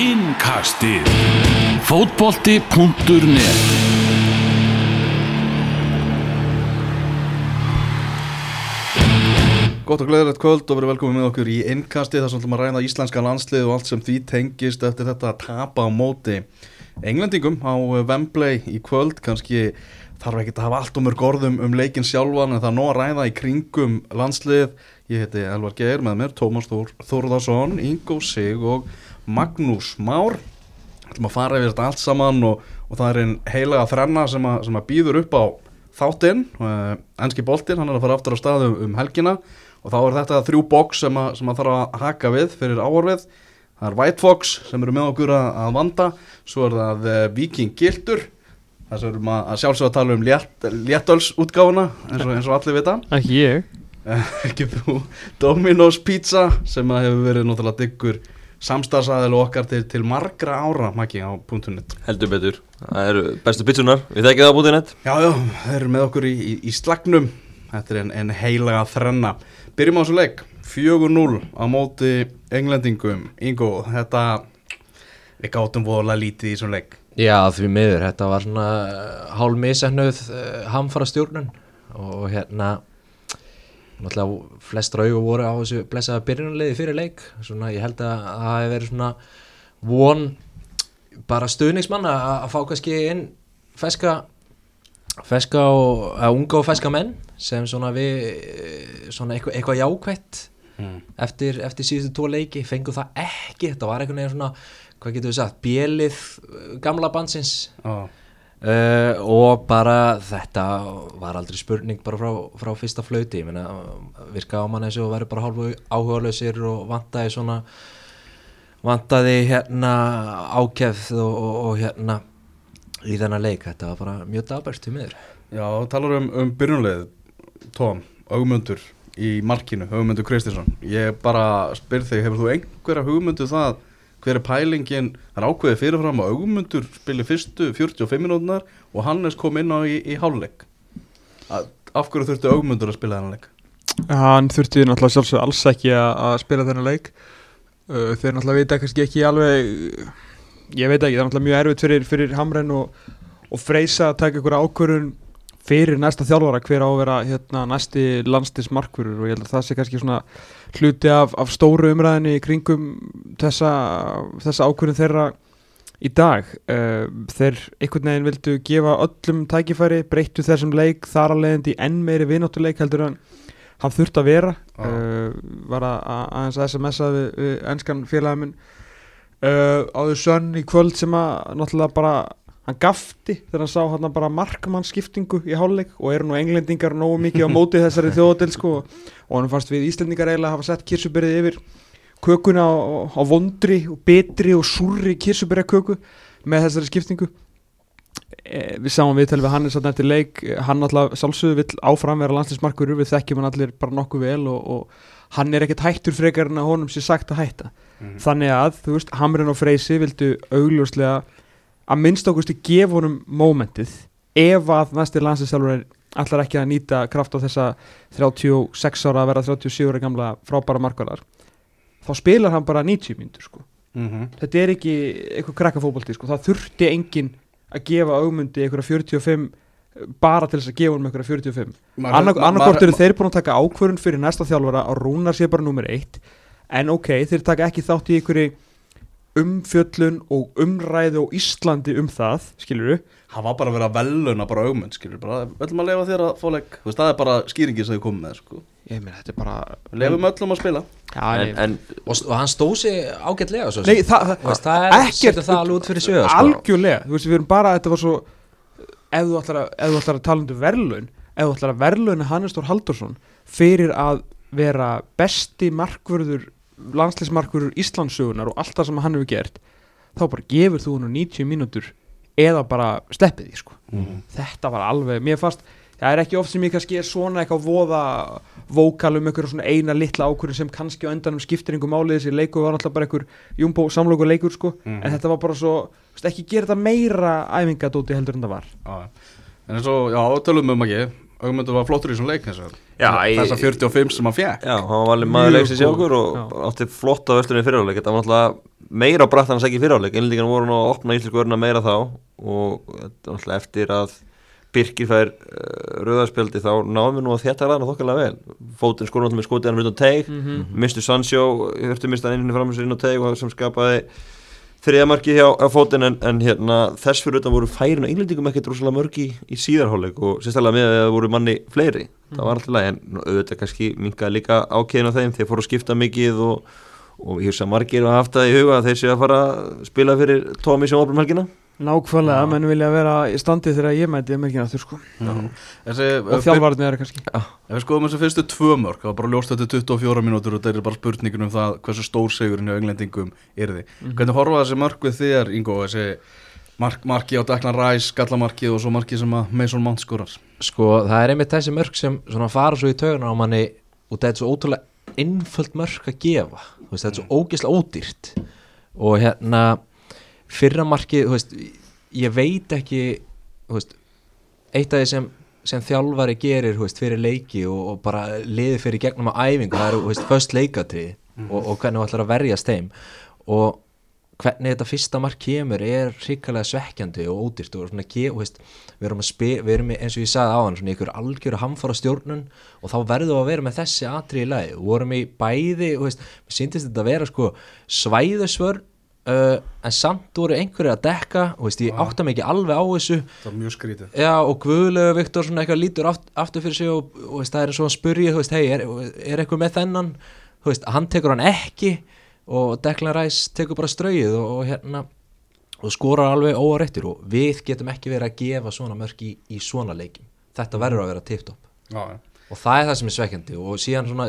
Innkastið. Fótbolti.net Gott og gleðilegt kvöld og verið velkomið með okkur í innkasti þar sem ætlum að ræða íslenska landslið og allt sem því tengist eftir þetta að tapa á móti englendingum á Wembley í kvöld. Kannski þarf ekki að hafa allt um mörg orðum um leikin sjálfan en það er nóg að ræða í kringum landslið. Ég heiti Elvar Geir með mér Tómas Þór, Þórðarsson, Ingo Sig og Magnús Már. Ætlum að fara yfir þetta allt saman og, og það er einn heilaga þrenna sem að, sem að býður upp á þáttinn, uh, enski boltinn hann er að fara aftur á staðu um helgina. Og þá er þetta þrjú boks sem, sem að þarf að haka við fyrir áorfið það er White Fox sem eru með okkur að, vanda. Svo er það uh, Viking Gildur. Þess að erum að, sjálfsögða að tala um létt, léttöls útgáfuna eins eins og allir vita. Ekki ég. Ekki þú. Domino's Pizza sem hefur verið náttúrulega diggur samstagsæðil okkar til, til margra ára maki á .net. Heldur betur, það eru bestu pitsunar, við þekkið það á bútið nett Já, já, þeir eru með okkur í, í, í slagnum. Þetta er en, en heilaga þrenna. Byrjum á þessu leik. 4-0 á móti englendingum. Ingo, þetta Við gátum voðalega lítið í þessum leik. Já því miður, þetta var svona hálf misefnuð uh, hamfara stjórnun og hérna náttúrulega flestra augu voru á þessu blessaða byrjunarleiði fyrir leik. Svona ég held að það hefði verið svona von bara stuðningsmann að að fá kannski inn feska feska og, að unga og feska menn sem svona við eh, svona eitthvað, eitthvað jákvætt mm. eftir, eftir síðustu tvo leiki. Fengu það ekki, þetta var veginn svona hvað getur við sagt, bjelið uh, gamla bansins Ó, uh, og bara þetta var aldrei spurning bara frá, frá fyrsta flauti, ég meina virka á mann eins og verið bara hálfu áhugaðlausir og vantaði svona vantaði hérna ákefð og, og, og hérna í þennan leik, þetta var bara mjög dabært til miður. Já, talar um, um byrjunleið Tom, augmundur í markinu, augmundur Kristinsson. Ég bara spyr þig, hefur þú einhverja hugmyndu það hver er pælingin, það er ákveðið fyrirfram að augmundur spili fyrstu 45 minútunar og Hannes kom inn á í, í hálfleik. Af hverju þurftu augmundur að spila þennan leik? Hann þurfti náttúrulega sjálfsög alls ekki að, spila þennan leik. Þeir náttúrulega vita kannski ekki alveg Ég veit ekki, það er náttúrulega mjög erfitt fyrir, fyrir Hamren og, og Freysa að taka ykkur ákvörun fyrir næsta þjálfara hver á að vera hérna, næsti landstismarkvörur og ég held að það sé kannski svona hluti af, af stóru umræðinni í kringum þessa, þessa ákvörun þeirra í dag. Uh, þeir einhvern veginn vildu gefa öllum tækifæri, breyttu þessum leik þar að leiðandi enn meiri vináttuleik heldur en hann þurft að vera. Já. uh, var að, að, aðeins að SMS-a við, við ennskan félagin minn. Uh, áður sönn í kvöld sem að náttúrulega bara hann gafti þegar hann sá hann bara markmannskiptingu í hálfleik og eru nú englendingar nógu mikið á móti þessari þjóðadel sko. Og hann fannst við Íslendingar eiginlega hafa sett kirsubyrðið yfir kökuna á, á vondri og betri og súrri kirsubyrðaköku með þessari skiptingu. E, við sáum viðtal við Hannes að eftir leik. Eh, hann alltaf sjálfsögðu vill áfram vera landslismarkur við þekkjum hann allir bara nokkuð vel og, og hann er ekkert hættur frekar en að honum sé sagt að hætta. Þannig að, þú veist, Hamrin og Freysi vildu augljóslega að minnst okkurstu gefa honum mómentið ef að næsti landsinsjálfur allar ekki að nýta kraft á þessa 36 ára að vera 37 ára gamla frábæra markvarar þá spilar hann bara 90 myndur sko. Mm -hmm. þetta er ekki eitthvað krakka fótbolti sko. það þurfti enginn að gefa augmundi eitthvað 45 bara til þess að gefa honum eitthvað 45 annarkort eru þeir búin að taka ákvörun fyrir næsta þjálfara að rúnar sé bara nummer eitt en ok, þeir taka ekki þátt í einhverju umfjöllun og umræðu á Íslandi um það, skilur við hann var bara að vera veluna bara augmund skilur bara, ætlum að lefa þér að fá leik Þú veist, það er bara skýringin sem þið komum með sko. ég meina, þetta er bara lefum öllum að spila já, en, en og, og hann stóð sig ágætlega svo. Nei, það, Þú veist, það er, ekkert- það alveg út fyrir sögða sko. algjörlega, þú veist, við erum bara þetta var svo, ef þú ætlar að, ef þú ætlar að tala um verðlaun, ef þú ætlar að verðlaun Hannes Þór Haldursson fyrir að vera besti markvörður landslismarkvörður Íslandsugunar og allt það sem hann hefur gert þá bara gefur þú hann 90 mínútur eða bara sleppið því sko. Mhm. þetta var alveg, mér fast það er ekki oft sem ég kannski er svona eitthvað voða vókal um einhverja svona eina litla ákvörðin sem kannski á endanum skiptir einhver máli þessi leikur var alltaf bara einhver jumbo samlokur leikur sko Mhm. en þetta var bara svo, veist, ekki gera þetta meira æfingadóti heldur en það var Já, en eins og, já, tölum um ekki Augmundur var flottur í svona leik þess að Já, ég- þessa 45 sem hann fekk Já, hann var alveg maður leiksins í okkur og já. átti flotta vörstunni fyrirháleik Þetta var náttúrulega meira brattan að segja fyriráleik Englendingarna voru nú að opna íslensku vörna meira þá og þetta náttúrulega eftir að Birkir fær uh, rauðarspjaldi þá náðum við nú að þetta ræðna þokkarlega vel. Fótinn skor náttúrulega með skotið hann utan teig. Mhm. mistu Sancho, þurftu mista hann inn fram sér inn á teig og sem skapaði þriðamarki hjá, hjá fótinn en, en hérna, þess fyrir utan voru færin og englendingum ekkert rosalega mörg í, í síðarháleik og sérstaklega með að það voru manni fleiri. Það var alltaf læg en auðvitað kannski minkaði líka ákveðin á þeim þeir fóru að skipta mikið og, og ég hugsa að margir hafa haft það í huga að þeir séu að fara að spila fyrir Tómi sem opnum helgina Nákvæmlega, menn vilja vera í standi þegar ég mæti að merkina aftur sko. Þessi, og þjálfarnir eru kannski. Ef við skoðum þessi fyrstu tvö mörg það var bara ljóst þetta 24 mínútur og það er bara spurningin um það hversu stór segurinn hjá englendingum er þið. Hvernig horfa þessi mörg við þér, Ingo, þessi mark, marki á Declan Rice, gallamarki og svo marki sem að Mason Mount skorar? Sko, það er einmitt þessi mörk sem svona fara svo í töguna á manni og þetta er svo ótrúlega innföld mörk að gefa. Þú veist, þetta er svo ógeðslega ódýrt. Og hérna fyrra markið, þú veist, ég veit ekki þú veist, eitt af því sem, sem þjálfari gerir þú veist, fyrir leiki og, og bara liði fyrir gegnum á æfingu, það eru, þú veist, först leikatrið og, og hvernig þú ætlar að verjast þeim. Og hvernig þetta fyrsta mark kemur er hrikalega svekkjandi og ódýrt og svona veist, við erum að spila, við erum eins og ég sagði á hann svona ykkur algjöru hamfara stjórnun og þá verðum við að vera með þessi atri í lagi. Og vorum í bæði, og veist, mér síndist þetta að vera sko svæðusvörn uh, en samt voru einhverju að dekka og veist, ég átta mig ekki alveg á þessu. Það var mjög skrítið. Já, og Guðlegu Viktor svona eitthvað lítur aft, aftur fyrir sig og, og veist, það er svo að spurja, þú veist, hei, er, er eitthvað með þennan, veist, hann tekur hann ekki og Declan Rice tekur bara strauið og, og hérna og skorar alveg óarættir og við getum ekki verið að gefa svona mörk í, í svona leikim, þetta verður að vera tipptopp Já, já og það er það sem er svekkjandi og síðan svona,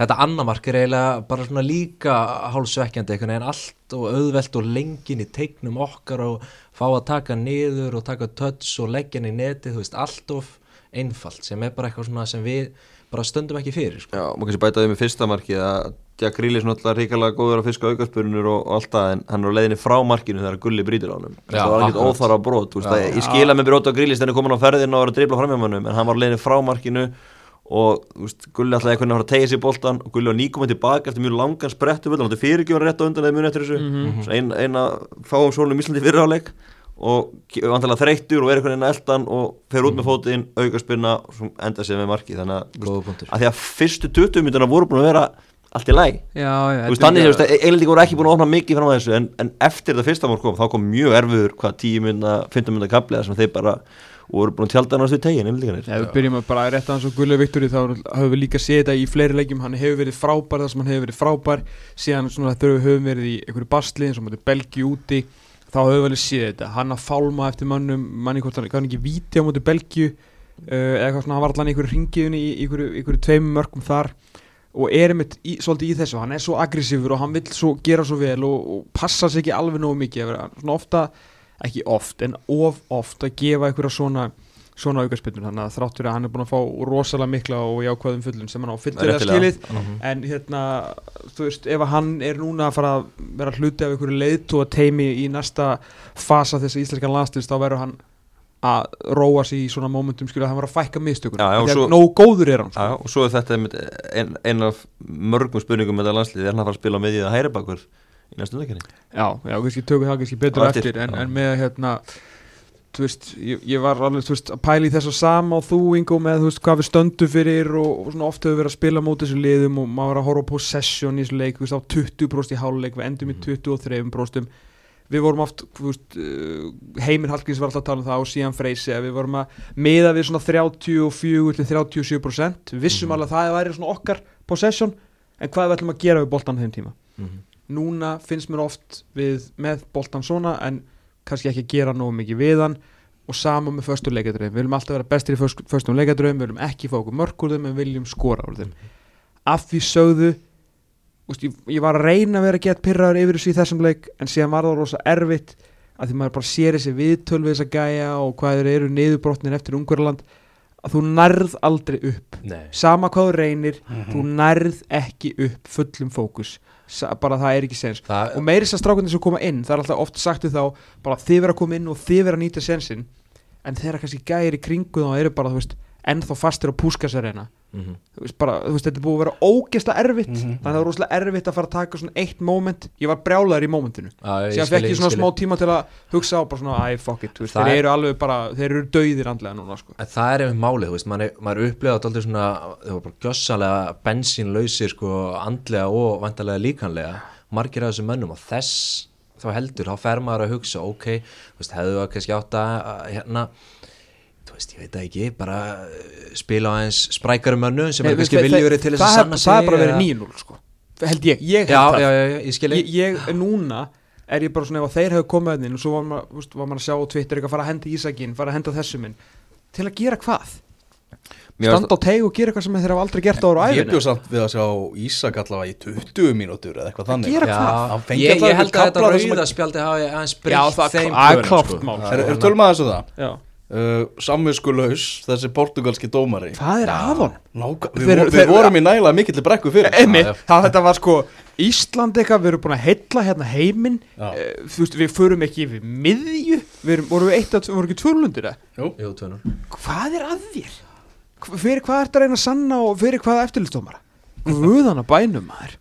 þetta annamark er eiginlega bara svona líka hálfsvekkjandi einhvern veginn allt og auðvelt og lengin í teiknum okkar og fá að taka niður og taka touch og leggja hann í neti, þú veist, allt of einfalt sem er bara eitthvað svona sem við bara stöndum ekki fyrir, sko. Já, maður kannski bæta því með fyrsta markið að Jack Grealish náttúrulega ríkalega góður að fiska aukarspörunur og, og allt það en hann er á leiðinni frá markinu þegar Gulli brýtur á hann það var ekkert akkurat. óþara brot ég skila með brot á Grealish þegar hann er komin á ferðin og var að dribla framhjámanum en hann var á leiðinni frá markinu og veist, Gulli ætlaði einhvern veginn að fara að tegja sér boltan og Gulli var nýkominn tilbaka eftir mjög langan sprettu hann átti fyrirgjóðan rétt á undan eða muni eftir þessu. Mhm. mm eina ein fáum sólum Íslandi fyrir áleik og vantalega þreyttur og er einhvern veginn að eldan og fer út með fótinn, aukarspinna og svo enda sér með marki þannig að, veist, að því að fyrstu 20 mynduna voru búin að vera allt í læg þannig, veist, eiginlega voru ekki búin að opna mikið fram að þessu en, en eftir þetta fyrsta mórk kom þá kom mjög erfiður hvað 10 mynda, 15 mynda kapliða sem þeir bara voru búin að tjálta hann á þessu tegin Ef við byrjum að bara rétt að hans og Gulli Viktori þá höfum við líka séð þetta í fleiri leikjum. Hann hefur verið frábær þar sem hann hefur verið frábær. Síðan svona þegar við höfum verið í einhverju basli eins og mútið Belgi úti þá höfum við alveg séð þetta. Hann að fálma eftir mönnum manni hvort hann kann ekki víti á mútið Belgi uh, eða eitthvað svona hann var allan í einhverju ringiðunni í einhverju, einhverju tveimum mörgum þar. Og er einmitt í, svolítið í þessu. Hann er svo aggressífur og hann vill svo gera svo vel og, og passa sig ekki alveg nógu mikið. Að vera svona ofta, ekki oft en of oft að gefa einhverja svona svona aukarspilnur, þannig að þráttur að hann er búin að fá rosalega mikla og jákvæðum fullun sem hann á fyllilega skilið en hérna, þú veist, ef að hann er núna að fara að vera hluti af einhverju leiðtúa teimi í næsta fasa þess að íslenskan landslist þá verður hann að róa sig í svona momentum skilja að hann var að fækka mistökur þegar nógu góður er hann sko. Já, og svo er þetta einmitt ein, af mörgum spurningum með þetta landslið er hann að fara að spila með því að hæri bakur í næstu undakenni já, já, kannski tökum það kannski betur eftir, eftir, en, en með hérna þú veist, ég, ég var alveg þú veist, að pæla í þessu sama og þú Ingo með þú veist, hvað við stöndum fyrir og, og svona oft hefur verið að spila mót þessu liðum og maður var að horfa á possession í þessu leik þú veist, á 20% í háluleik, við endum í 23% við vorum oft þú veist, uh, Heimir Hallgríms var alltaf að tala um það og síðan Freysi að við vorum að miða við svona 34 til 37% við vissum Mhm. alveg að það væri svona okkar possession en hvað við ætlum að gera við boltan þeim tíma. Mhm. Núna finnst mér oft við með boltan svona en kannski ekki gera nógu mikið við hann. Og sama með föstu leikadröðum við viljum alltaf vera bestir í föstum leikadröðum við viljum ekki fá okkur þeim en við viljum skora úr þeim. Af því sögðu úst, ég, ég var að reyna að vera að geta pyrraður yfir þessu í þessum leik en síðan var það rosa erfitt að því maður bara sér þessi viðtöl við þessa gæja og hvað þeir eru niðurbrotnir eftir Ungverland að þú nærð aldrei upp. Nei. sama hvað þú reynir Mhm. þú nærð ekki upp fullum fókus bara það er ekki sens Það, og meiri þess að strákundir sem koma inn það er alltaf oft sagt þá bara þið vera að koma inn og þið vera að nýta sensin en þeirra kannski gæri í kringu þá eru bara þú veist ennþá fastir á púskasarena Mhm. þú veist, bara, þú veist, þetta er búið að vera ógeðslega erfitt Mhm. þannig að það er rosalega erfitt að fara að taka svona eitt moment ég var brjálæður í ég síðan fekk ég svona skil. smá tíma til að hugsa á bara svona, æ, fuck it, þú veist, þeir er- eru alveg bara þeir eru dauðir andlega núna, sko En það er einmitt málið, þú veist, maður, er- er upplegað alltaf svona, þau var bara gjössalega bensínlausir, sko, andlega og vantarlega líkanlega, margir af þessum mönnum og þess þá heldur, þá fer maður að hugsa, ok, þú veist, hefðu veist, ég veit það ekki, bara uh, spila á eins sprækari mönnum sem er kannski viljúri til þess að sanna sig. það er bara verið eða- 9-0, sko held ég, ég held Já, það já, já, já, ég skil ég, ég, núna er ég bara svona ef að þeir hefur komið að inn og svo var maður, veist, var maður að sjá á Twitter eitthvað fara að henda Ísakinn, fara að henda þessum inn til að gera hvað? Mér Standa á teig og gera eitthvað sem þeir hafa aldrei gert á ára Ég bjóð samt við að sjá Ísak allavega í 20 mínútur eða eitthvað þannig gera Já, hvað? Ég, ég held að þetta kafla þar sem rauða spjaldi hafi aðeins Já, breytt það þeim það er klárt sko. mál Er, er tölum aðeins um það? Já. Uh, Samviskulaus, þessi portugalski dómari Hvað er af honum? Náka, Þeir við, við þeir vorum í nægilega mikill brekku fyrir Einmitt, já. það þetta var sko Ísland eitthvað, við erum búin að heilla hérna heiminn uh, Þú veist, við förum ekki yfir miðju Við erum, vorum við eitt að, vorum ekki tvölundir það. Hvað er að þér? Fyrir hvað ertu að reyna að sanna og fyrir hvað eftirlistómara? Guðana bænum maður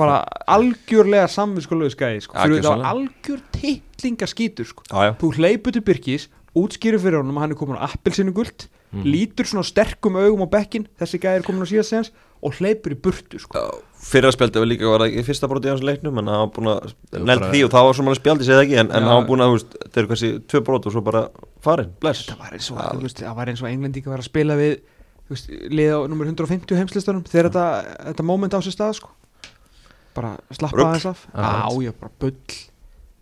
Bara algjörlega samvinskulega skæði sko. Ja, Fyrir það gjörsamlega. algjör titlingaskítur sko. Þú hleypur til Birkis útskýrir fyrir honum að hann er komin á appelsinu guld lítur svona sterkum augum á bekkin þessi gæði er komin á síðast og hleypur í burtu sko. Fyrra spjaldi var líka var það ekki fyrsta broti í hans leiknum en hann var búin að bara- því og það var svona spjaldi segði ekki en, hann var búin að, þú veist, þeir eru kannski tvö brot og svo bara farin, bless það var eins og, þú veist, það var eins og englendinga var að spila við liða á nummer 150 heimslistanum þegar þetta, þetta moment á sér stað sko. bara slappa aðeins af á já, bara bull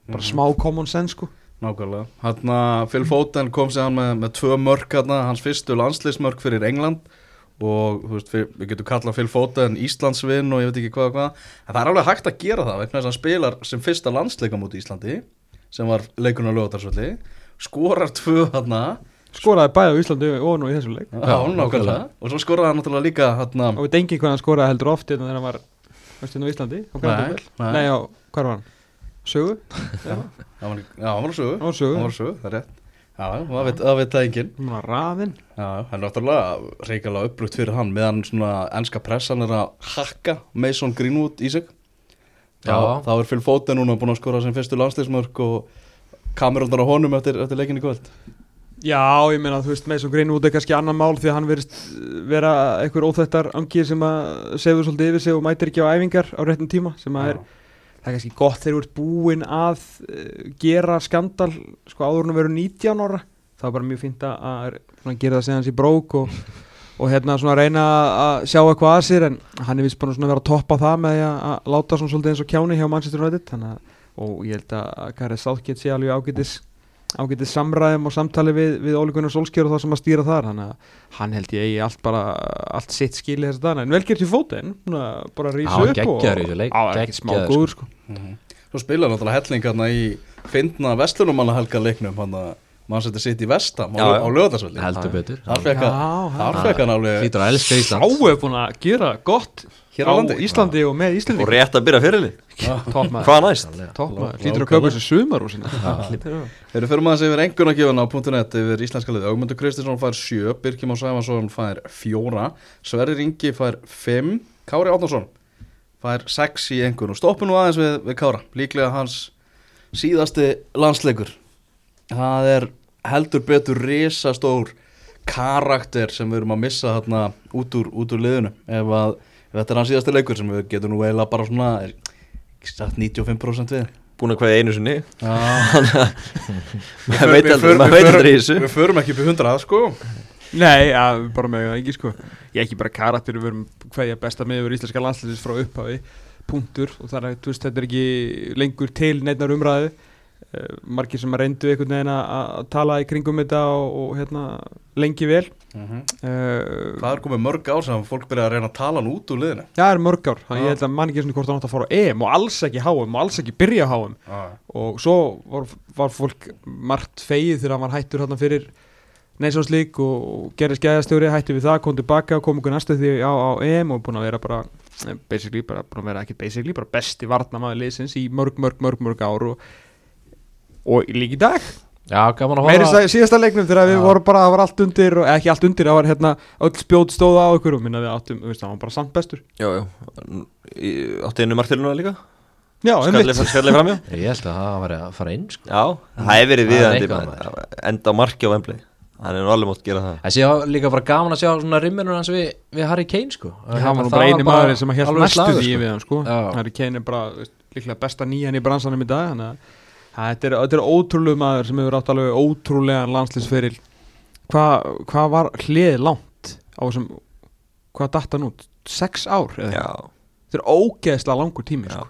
bara Mhm. smá common sense sko. Nákvæmlega. Hanna, Phil Foden kom sér hann með, með tvö mörk hérna, hans fyrstu landsliðsmörk fyrir England. Og þú veist, við, við getum kallað Phil Foden Íslandsvinn og ég veit ekki hvað og hvað. En það er alveg hægt að gera það vegna þess að hann spilar sem fyrsta landsleika múti Íslandi sem var leikun á lögatarsvöldi skorar tvö hann skoraði bæði á Íslandi og nú í þessu leik. Já, nákvæmlega. nákvæmlega Og svo skoraði hann náttúrulega líka hann og veit engin hvað hann skoraði heldur oft hérna þegar hann var hérna nei. nei, á, hann? Sögu? Já, hann var, já, hann var á sögu. Hann var sögu. Hann var sögu, það er rétt. Já, það veit, það það enginn. Hann var raðinn. Já, hann er náttúrulega reykjala uppbrukt fyrir hann meðan svona enska pressan er að hakka Mason Greenwood í sig. Já. Þá, þá er Phil Foden núna búin að skora sem fyrstu landsleismörk og kamerundar á honum eftir, eftir leikinni kvöld. Já, ég meina þú veist svo Greenwood er kannski annan mál því að hann verist vera einhver óþættar angið sem að segðu svolítið yfir sig og mætir ekki á æfingar á réttum tíma sem að er, það er kannski gott þegar þú ert búinn að uh, gera skandal sko áður en að vera 19 ára. Það er bara mjög fínt að, að gera það segja hans í brók og, og hérna svona reyna að sjá eitthvað að sér en hann er vist að svona vera að toppa það með að, að láta svona svolítið eins og kjáni hjá Manchester United. Að og ég held að Gareth Southgate sé alveg ágætis ágætis samræðum og samtali við, við Óli Gunnar Solskjör og það sem að stýra þar þannig að hann held ég eigi allt bara allt sitt skili þess að dana en vel gert í fótinn bara hann upp og á, ekki smá góður sko. Svo spilaði náttúrulega helling hann í fyndna vestlunumanna helga leiknum hann að mann setja sitt í vestam á, Já, á lögatarsvöldi heldur betur. Þar fekk hann- alveg Sá er búin að gera gott Hér á á landi. Íslandi og með og Íslandi rétt að byrja fyrirli Toppmaður hvað næst? Hlýtur að kaupa þessu sumar úr sinna Þeir eru fyrir maður sem yfir engunagjöfuna á .net yfir íslenska liði. Augmundur Kristinsson fær 7, Birkjum og Sæfansson fær 4, Sverri Ringi fær 5, Kári Átnarsson fær 6 í engun og stoppum nú aðeins við, við Kára. Líklega hans síðasti landsleikur. Það er heldur betur risastór karakter sem við erum að missa þarna út úr, út úr liðinu ef, að, þetta er hans síðasti leikur sem við getum nú eiginlega bara svona er, ekki sagt 95% við. búin að hvaðja einu sinni. Við aldrei förum- maður veit aldrei í þessu. Við förum ekki upp í 100 sko. Nei, ja, bara með það ekki sko. Ég er ekki bara karakter við erum hverja besta miður íslenska landslæsins frá upphafi punktur. Og það er, þú veist, þetta er ekki lengur til neittnar umræðu margir sem reyndu einhvern veginn að tala í kringum þetta og, og hérna lengi vel. Uh, Það er komið mörg ár sem fólk byrja að reyna að tala hann út úr liðinu? Það er mörg ár, þannig Já. ég held að mann ekki svona hvort hann átt að fara á EM og alls ekki HM og alls ekki byrja á HM og svo var, var fólk margt feið þegar hann var hættur hérna fyrir League og, og gerði skæðastjóri hætti við það, kom tilbaka og kom ykkur næstu því á, á EM og búin að vera bara eh, basically, bara búin að vera ekki basically bara besti varnamaður liðsins í mörg, mörg, mörg, mörg og, líka í dag Já, gaman að Meiri horfa sæ- síðasta leiknum þegar við Já. vorum bara, það var allt undir og, eða ekki allt undir, það var hérna öll spjót stóða á ykkur og minna við áttum, þú veist, það var bara samt bestur Já, já Í- Áttu einu margt til núna líka Já, einmitt Skalli fram, já Ég held að það var að fara inn sko. Já, það hefur verið Það er viðandi eitthvað, maður. Enda á marki á Wembley Það er nú alveg mótt gera það Það sé líka bara gaman að sjá svona rimminur hans við, við Harry Kane sko. Já, hann var nú bara eini maður sem held alveg næstu slagur, því sko. við hann sko Já. Harry Kane er bara veist, líklega besta nýjan í bransanum í dag þannig að að þetta er, þetta er ótrúlega maður sem hefur átt alveg ótrúlegan landslýsferil Hvað hva var hliðið langt á þessum hvað datt hann út? Sex ár? eða Já, eitthvað? Þetta er ógeðslega langur tími sko.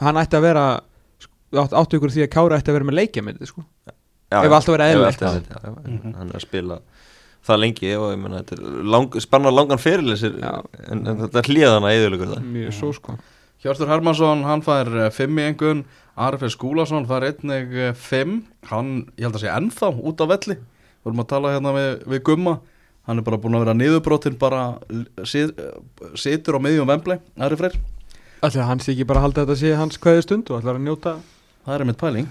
Hann ætti að vera átt, áttu ykkur því að Kára ætti að vera með leikja með þetta sko já Ef allt allt væri eðlilegt, já, já. Hann er að spila það lengi og ég menna þetta er lang, spannar langan fyrirlisir en, en þetta hlýðan að eðulegur það Mjög svo sko Hjörtur Hermansson, hann fær 5 í engun Arfið Skúlason fær einnig 5 hann, ég held að sé ennþá út á velli. Við vorum að tala hérna við, við Gumma. Hann er bara búin að vera niðurbrotin bara sit, situr á miðjum vembli Ari Freyr, Ætli að hann sé ekki bara að halda þetta sé hans kveði stund og ætlar að njóta það er mitt pæling.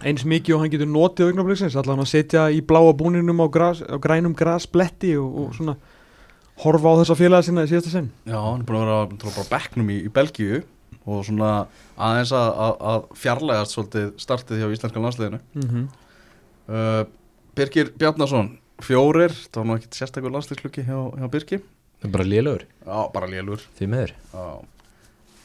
eins mikið og hann getur notið augnabliksins ætlar hann að setja í bláa búninum á, gras, á grænum grasbletti og, og svona horfa á þessa félaga sinna í síðasta sinn? Já, hann er búin að vera bara bekknum í, í Belgíu og svona aðeins að, að, að fjarlægast svolítið startið hjá íslenska landsliðinu. Mm -hmm. uh, Birgir Bjarnason fjórir, það var nú ekkert sérstakur landsliðsklukki hjá, hjá Birgi Það er bara lélögur, Já, bara lélur því meður Já.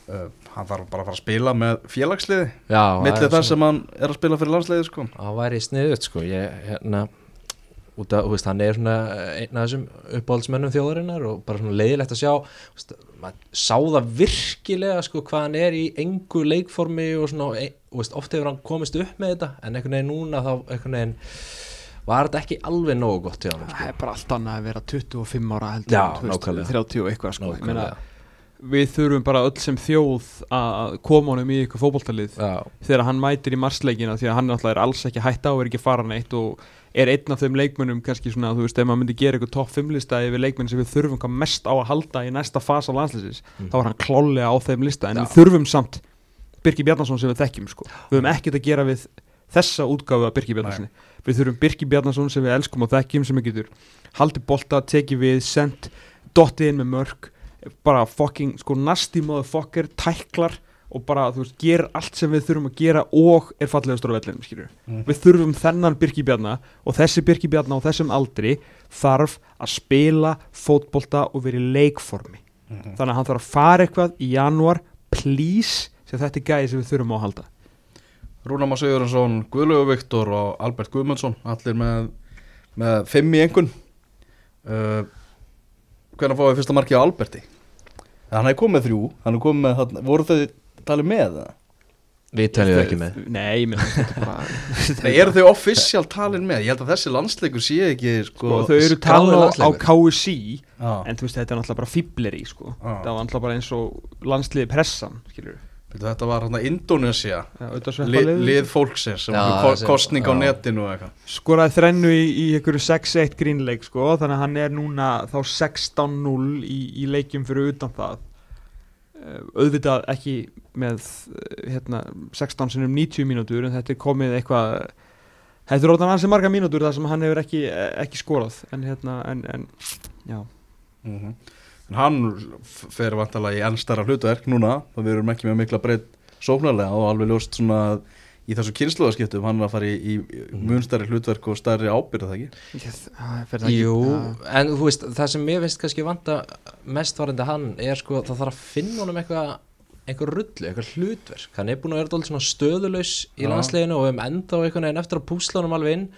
Uh, Hann þarf bara að fara að spila með félagsliði Já, Millir þar sem hann er að spila fyrir landsliði sko. Það væri sniðut sko. Ég, hérna út af, veist, hann er svona einn af þessum uppáhaldsmennum þjóðarinnar og bara svona leiðilegt að sjá veist, sá það virkilega sko hvað hann er í engu leikformi og svona, e, þú veist, oft hefur hann komist upp með þetta en einhvern veginn núna þá einhvern veginn var þetta ekki alveg nógu gott hjá hann það sko. er bara allt annað að vera 25 ára heldur Já, en, þú veist, nákvæmlega. 30 og eitthvað sko. Ég meina. Við þurfum bara öll sem þjóð að koma honum í ykkur fótboltalið Já, þegar hann mætir í marsleikina því að hann náttúrulega er alls ekki hætta og er ekki fara neitt og er einn af þeim leikmönnum kannski svona, þú veist, ef maður myndi gera eitthvað topp 5 lista yfir leikmenn sem við þurfum hvað mest á að halda í næsta fasa landslýsins Mm. þá er hann klálega á þeim lista en Já. við þurfum samt Birki Bjarnason sem við þekkjum sko. við höfum ekkert að gera við þessa útgáfu af Birki Bjarnasoni við þurfum Birki Bjarnason sem við elskum og þekkjum sem við getur haldið bolta, tekið við, sendt dottið inn með mörg bara fucking sko nasty motherfucker tæklar og bara þú veist gerir allt sem við þurfum að gera og er fallegastur á vellinum skilur Mm. við þurfum þennan Birki Bjarna og þessi Birki Bjarna á þessum aldri þarf að spila fótbolta og vera í leikformi Mhm. þannig að hann þarf að fara eitthvað í janúar please, sem þetta er gæði sem við þurfum á að halda Rúna Már Sigurðarsson, Guðlaugur Viktor og Albert Guðmundsson allir með, með fimm í engun uh, Hvernig fáið fyrsta markið á Alberti? Hann hefði komið með þrjú hann hefði komið með, voru þau talið með það? við teljum ekki með nei, ég meina er Nei, eru þau offisjál talin með? Ég held að þessi landsleikur sé ekki sko, og þau eru talin á. KSC Já, en þú veist þetta er náttúrulega bara fíbleri sko. Já. það var náttúrulega bara eins og landsliði pressan skilur Veitu, þetta var hann að Indonesia auðvitað lið, fólksins sem var kostning á netinu skoraði þrennu í, í einhverju 6-1 grínleik sko, þannig að hann er núna þá 16-0 í, í leikjum fyrir utan það. Uh, auðvitað ekki með uh, hérna, 16 sinum 90 mínútur en þetta er komið eitthvað þetta er ótaf hansi marga mínútur þar sem hann hefur ekki, ekki skorað. En hérna en, en já. Mm En hann fer vantalega í ennstara hlutverk núna þá við erum ekki með mikla breytt sóknarlega og alveg ljóst svona að í þessu kynsluðaskiptum hann er að fara í, í mun stærri hlutverk og stærri ábyrð það ekki? Ég- það það ekki- Jú, Já. en þú veist, það sem mér finnst kannski vanta mest varandi hann er sko, það þarf að finna honum eitthvað einhver rullu, eitthvað hlutverk. Hann er búin að vera stöðulaus í landsleginu og við hefum enda á einhvern veginn eftir að púsla honum alveg inn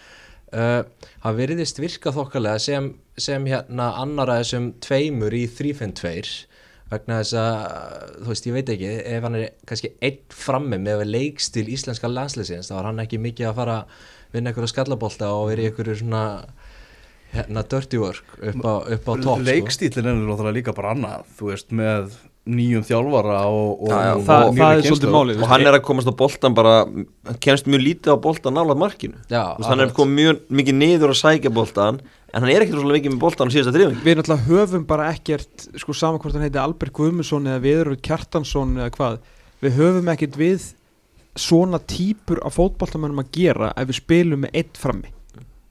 uh, hann veriðist virka þokkalega sem, sem hérna annara þessum tveimur í 3-5-2 vegna þess að, þú veist, ég veit ekki ef hann er kannski einn frammi með leikstil íslenska landslegsins þá er hann ekki mikið að fara að vinna einhverja skallabólta og vera í einhverju svona hérna dirty work upp á, upp á topp sko. Leikstílinn er náttúrulega líka bara annað þú veist með nýjum þjálfara og, og, Já, já, og það, nýrri það er svolítið málið og hann er að komast á boltan bara hann kemst mjög lítið á boltan nálað markinu. Hann er komið mjög mikið niður að sækja boltan en hann er ekkert rosalega mikið með boltan á síðasta drifing við náttúrulega höfum bara ekkert sko saman hvort hann heiti Albert Guðmundsson eða Viðröð Kjartansson eða hvað við höfum ekkert við svona típur af fótboltamönnum að gera ef við spilum með eitt frammi.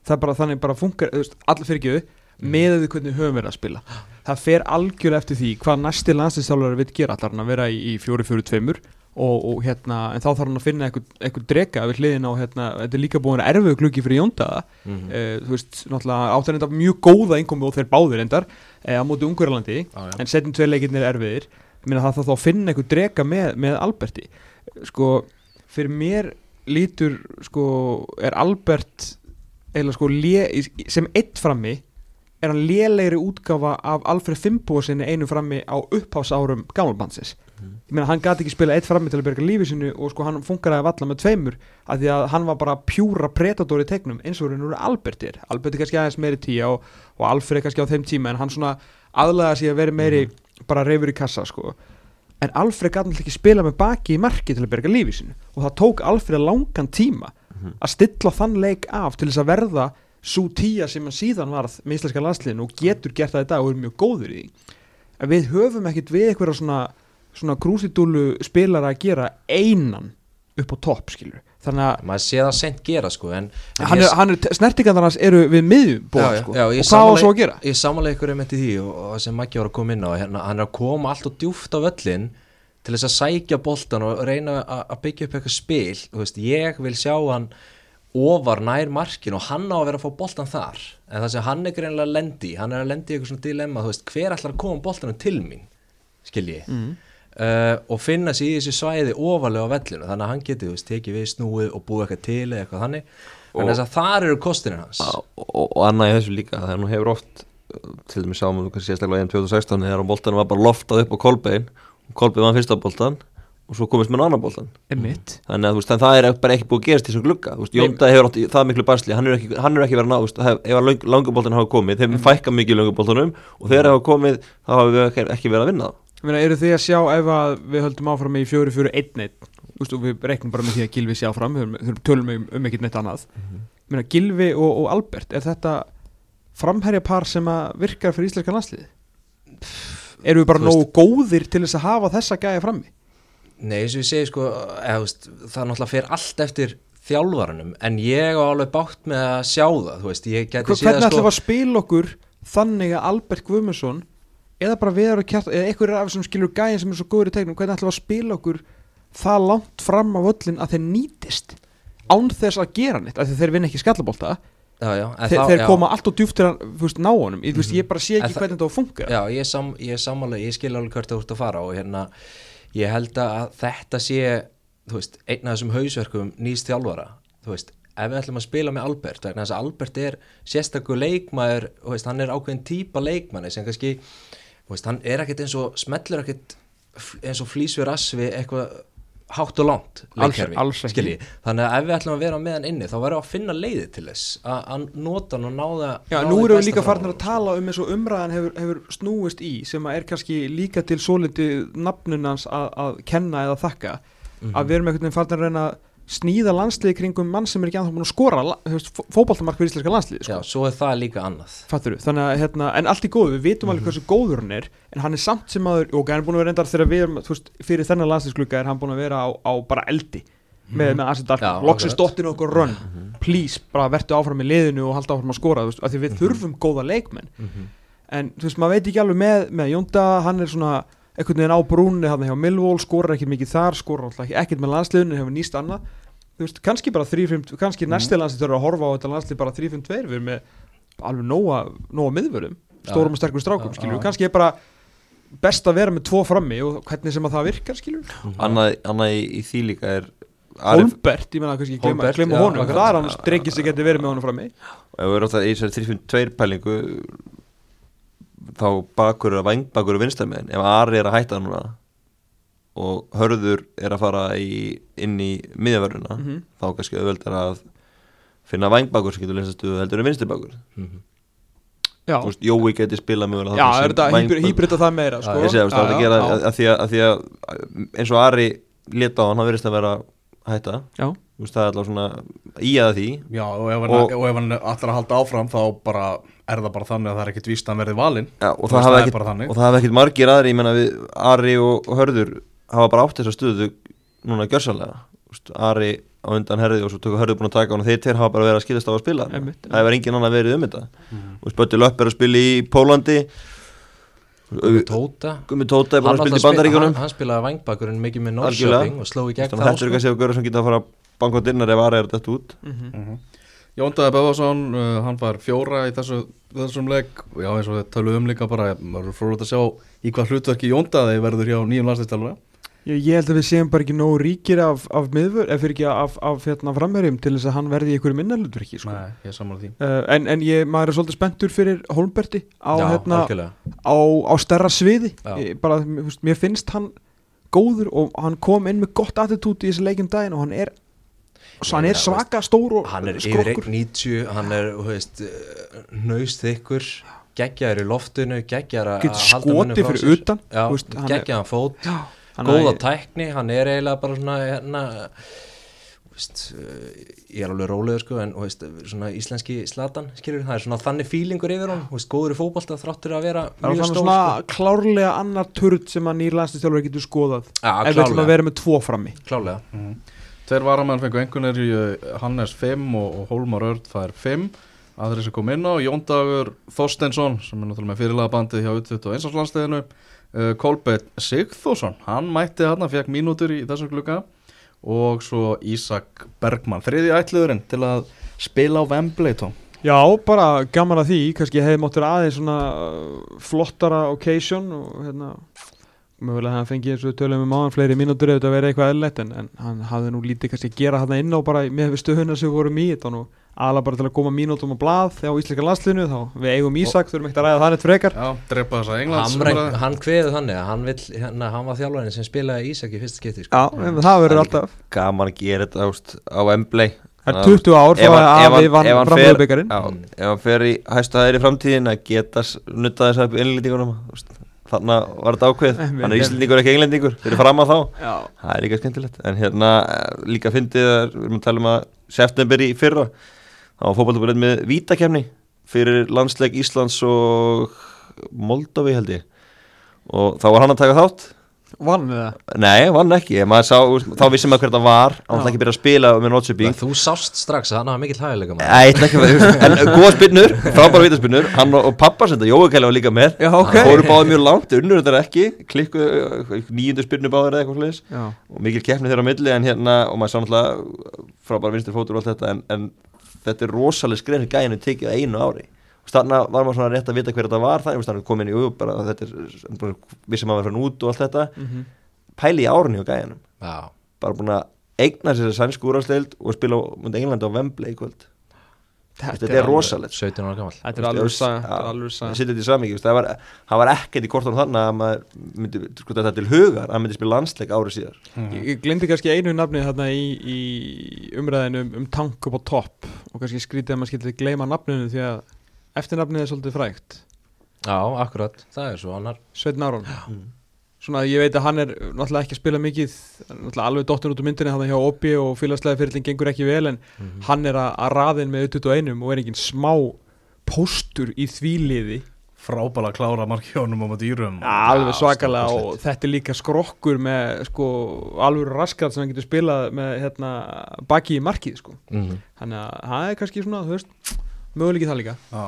Það er bara þannig bara funkar allir fyrir ekki Mm. með við hvernig við höfum verið að spila það fer algjörlega eftir því hvað næsti landslýstjálfari vil gera allar hann að vera í, í 4-4-2 og, og hérna en þá þarf hann að finna eitthvað, drega við hliðin á hérna, þetta er líka búin að erfiðu klukki fyrir Jóndaða Mhm. uh, þú veist, náttúrulega áttan enda mjög góða innkomi og þeir báðir endar uh, á móti Ungverjalandi Já, já. en setjum tvei leikirnir erfiðir meina það þarf þá að finna eitthvað drega með, með Alberti sko, fyrir mér lítur sko, er Albert eiginlega sko sem eitt frammi er hann lélegri útgáfa af Alfred Fimbo sinni einu frammi á upphásárum gammalbansis ég meina hann gati ekki spila eitt frammi til að berga lífi sinu og sko hann funkaraði valla með tveimur af því að hann var bara pjúra predator í tegnum eins og raun og veru Albert er. Albert er kannski aðeins meiri tíja og, og Alfred kannski á þeim tíma en hann svona aðlaga sig að vera meiri bara reyfur í kassa sko. En Alfred gæti náttúrulega ekki spila með baki í marki til að berga lífi sinu og það tók Alfred langan tíma að stilla þann leik af til þess að verða svo tíja sem hann síðan varð með íslenska landsliðin og getur gert það í dag og er mjög góður í því en við höfum ekkert við eitthvað svona, svona krúsidúlu spilara að gera einan upp á topp skilur þannig að maður sé það sent gera sko en, en hann ég- er, hann er, snertingarnar hans eru við miðjubóð Já, já, sko. já, og hvað á svo að gera? Ég samanlega ykkur um þetta því og, og sem Maggi var að koma inn á hérna, hann er að koma allt og djúft á völlin til þess að sækja boltan og reyna að að byggja upp eitthvað spil veist, ég vil sjá hann ofar nær markin og hann á að vera að fá boltan þar. En það sem hann er greinlega að lendi hann er að lendi í eitthvað svona dilemma þú veist, hver ætlar að koma boltanum til mín skil ég? Mm. Uh, og finna sér í þessu svæði ofalega á vellinu þannig að hann geti, veist, tekið við snúið og búið eitthvað til eða eitthvað þannig. En þess að þar eru kostinir hans. Og, og, og annað í þessu líka þegar nú hefur oft til dæmis sáum við kannski sérstaklega í 2016 þegar boltanum var bara loftað upp á Kolbein og Kolbein var fyrsta boltan og svo komist með annan boltan Einmitt. þannig að þú veist, það er bara ekki búið að gerast í þessum glugga. Þú veist. Jónda hefur átt það miklu basli. Hann er ekki, hann er ekki verið að ná, þú veist, hef- ef lang, languboltan hafa komið, þeim fækka mikið languboltanum og þegar hafa komið, þá hafa við ekki, verið að vinna það eru þið að sjá ef að við höldum áfram í 4-4-1-1 og við reiknum bara með því að Gilvi sé áfram. Við tölum um, um ekkert neitt annað. Ég meina, Gilvi og, og Albert er þetta framherja par sem að virkar fyrir íslenska landsliði eru við bara nógu góðir til þess að hafa þessa gæja frammi Nei, eins og ég segi sko eða, veist, það náttúrulega fer allt eftir þjálfaranum en ég á alveg bátt með að sjá það þú veist, ég geti Hva, séð hvernig það ætlum sko við að spila okkur þannig að Albert Guðmundsson eða bara við erum kjart eða einhverjir af þessum skilur gæðin sem er svo góður í tegnum hvernig ætlum við að spila okkur það langt fram á völlin að þeir nýtist án þess að gera neitt af því þeir vinna ekki skallabólta já, já, en þeir, þá- þeir já, koma allt og djúft til að þú veist, ná honum. Ég, þú veist, ég bara sé En ekki það- hvernig þetta á að funka. Já, ég sam, ég ég skil alveg hvert þú ert að fara og hérna, ég held að þetta sé, veist, einn af þessum hausverkum nýst þjálfara, veist, ef við ætlum að spila með Albert, þess að Albert er sérstakur leikmaður, veist, hann er ákveðin típa leikmanni sem kannski, hann er ekkert eins og, smellur ekkert eins og flýs við rass við eitthvað hátt og langt Alls- leikkerfi, þannig að ef við ætlum að vera með hann inni þá verðum við að finna leiði til þess að, nota hann og náða Já, nú erum við líka farin að tala um eins og umræðan hefur, hefur snúist í sem er kannski líka til svolítið nafnunans að, kenna eða þakka. Mhm. að við erum einhvern veginn farin að reyna að sníða landsliði kringum mann sem er ekki anþá búin að skora la- þú veist, fó- fótboltamark fyrir íslenska landsliði Já, sko. svo er það líka annað Fattur þannig að hérna, en allt í góðu, við vitum Mhm. alveg hversu góður hann er en hann er samt sem aður, og hann er búin að vera endar þegar við erum, þú veist, fyrir þennan landsliðsklukka er hann búin að vera á, á bara eldi með, með Asit Mhm. Já, Dark, loksins akkurat. dottinu okkur rönn please, bara vertu áfram í liðinu og halda áfram að skora, þú veist, af því Mhm. við þurfum góða leikmenn en þú veist, maður veit ekki alveg með, með Jónda, hann er svona einhvern veginn á brúnni hann hjá Millwall, skorar ekki mikið þar skorar alltaf ekki, ekkert með landsliðinu, hefur nýst annað. Þú veist, kannski bara 3-5 kannski Mhm. næsti landslið þurfa að horfa á þetta landslið bara 3-5-2, við erum með alveg nóga, nóga miðvörum, stórum og sterkum strákum, Já, skilju, já. kannski er bara best að vera með tvo frammi og hvernig sem að það virkar, skilju annað, annað í, í því líka er Holbert, ég menna kannski glemma, Holbert, glemma honum, það er hann drengið sem getur verið með honum frammi þá bakur er að vangbakur er vinstæmiðin ef Ari er að hætta núna og Hörður er að fara í, inn í miðjavöruna Mhm. þá kannski auðveldar að finna vangbakur sem getur leinsastu heldur en vinstibakur Já, Þú veist, Jói geti spilað mögulega já þarna er þetta hýbrita það meira, sko. ég segi að það er að gera að, að, því að, að því að eins og Ari leta á hann, hann verðist að vera að hætta. Já, Þú veist, það er alltaf svona í að því. Já, og ef hann, Og- og, ef hann allar að halda áfram þá bara er það bara þannig að það er ekkit víst að hann verði valinn. Já, og, það er ekkit, bara þannig. og það hafa ekkit margir aðri, ég menna við Ari og, og Hörður hafa bara átt þessa stöðu núna gjörsanlega úst, Ari á undan herði og svo tökur hörðu búin að taka hann og þeir tveir hafa bara verið að skilast á að spila. Einmitt. það hefur engin annar verið um þetta. Og Spötti Löpp er að spila í Pólandi. Gummi Tóta. Gummi Tóta er bara að spila í Bandaríkunum hann, hann spilaði vangbakurinn mikið með. Norrköping og sló í gegn að þetta er þá kannski að göra sem geta að fara að banka á dinnar ef Ari er þetta út. Mhm. Jóndaði Böðvarsson, uh, hann var fjóra í þessu, þessum leik. Og já eins og við töluðum um líka bara maður er frólægt að sjá í hvað hlutverki Jóndaði verður hjá nýjum landslýstaluna Ég, ég held að við séum bara ekki nógu ríkir af, af miðvör, ef fyrir ekki af, af hérna, framherjum til þess að hann verði í einhverju minnalutverki sko. Nei, ég er saman því. Uh, en, en ég, maður er svolítið spenntur fyrir Holmberti á, Já, hérna, á, á stærra sviði. Ég, bara, mér finnst- mér finnst hann góður og hann kom inn með gott attitút í þessi leikin daginn og hann er svo hann er svaka stór og hann er yfir skrokkur. 1.90 hann er, þú veist, nöust þykkur geggjaður í loftinu geggjaður að halda skoti frá fyrir sér. utan Já, veist, hann er- geggjaðan fót, Já, hann góða er- tækni hann er eiginlega bara svona hérna, veist, uh, ég er alveg rólegur sko, en veist, svona íslenski slatan skilur, það er svona þannig fílingur yfir hann þú veist, góður í fótbolta þráttur að vera það er mjög svona, sko. klárlega annar turd sem að nýr landslistjálfur getur skoðað Já, ef við ætlum að vera með tvo frammi. Klálega Tveir varamenn fengu einhvernir í uh, Hannes 5 og, og Hólmar Örd það er 5 aðri sem kom inn á Jóndagur Þorsteinsson sem er náttúrulega með fyrirlega bandið hjá utvitt og einsáslandsleginu uh, Kolbett Sigþórsson hann mætti hann, fekk mínútur í þessu klukka og svo Ísak Bergmann þriði ætluðurinn til að spila á Wembley Tom Já, bara gaman að því, kannski hefði máttur aðeins svona uh, flottara occasion og hérna mögulega að hann fengi eins og við tölum um áðan fleiri mínútur ef þetta verið eitthvað eðlilegt en, en hann hafði nú lítið kannski að gera hann inn á bara með við stöðuna sem við vorum í þetta nú aðla bara til að koma mínútum á blað á Íslika landslinu þá við eigum Ísak, þurfum ekkert að ræða það neitt frekar. Já, drepa þessa Englands hann, hann kveði þannig að hann, vill, hérna, hann var þjálfarinn sem spilaði Ísak í fyrsta skipti sko. Já, en það verður er alltaf. gaman að gera þetta ást, á Wembley. Það er 20 ár frá hann- að hann- við vann hann Já, ef hann fer í hæstu í framtíðin að geta s- nuttað þess að upp innlendingunum þannig var þetta ákveð hann er en- íslendingur ekki englendingur fyrir fram að þá. Já, það er líka skemmtilegt. En hérna líka fyndið að við erum að tala um að september í fyrra þá var fótballtabulinn með vítakefni fyrir landsleik Íslands og Moldovi held ég. Og þá var hann að taka þátt vann við það? Nei, vann ekki, sá, þá vissum maður hver þetta var. Hann ætla ekki að byrja að spila með Nordsjöbing þú sást strax að hann hafa mikill hægilega en góða spinnur, frábæra vítaspinnur, hann og, pappa sem þetta, Jói Kæli var líka með, Já, ok. Fóru báði mjög langt, unnur þetta ekki, klikku nýjundu spinnu báður eða eitthvað sliðis Já, og mikil keppni þeirra á milli en hérna, og maður sá náttúrulega frábæra vinstir fótur og allt þetta, en, en þetta er rosalega skrein gæðinu tekið einu ári þarna var maður svona rétt að vita hver þetta var þannig að komin í jú, bara þetta er, við sem maður fyrir út og allt þetta, mhm. Pæli í árunni á gæðinum, já, bara búin að eigna sér sænsku úrasteild og spila mútið Englandi á Wembley í kvöld, þetta er rosalegt. 17 ára gammal Þetta er alveg saga, þetta er alveg það þetta það var, það var ekkert í kortan þannig að maður myndi sko þetta til hugar að hann myndi spila landsleik árið síðar. Ég, ég glemdi kannski einu nafni þarna í, í umræðinu um, um tank upp á topp og kannski skrítið að maður skildi gleyma nafninu því að eftirnafnið er svolítið frægt. Já, akkurat, það er svo annar. Sveitn Aron. Svona ég veit að hann er náttúrulega ekki að spila mikið náttúrulega alveg dottin út úr myndinni hann hjá Obi og félagslega fyrirlin gengur ekki vel en hann er að, að raðin með 21 og er engin smá póstur í því liði. Frábæla klára markjónum á dýrum alveg svakalega stórkostlegt. og þetta er líka skrokkur með sko alveg raskat sem hann getur spilað með hérna baki í markið sko. Mm. þannig að það er kannski svona þú veist möguleikið það líka. Já,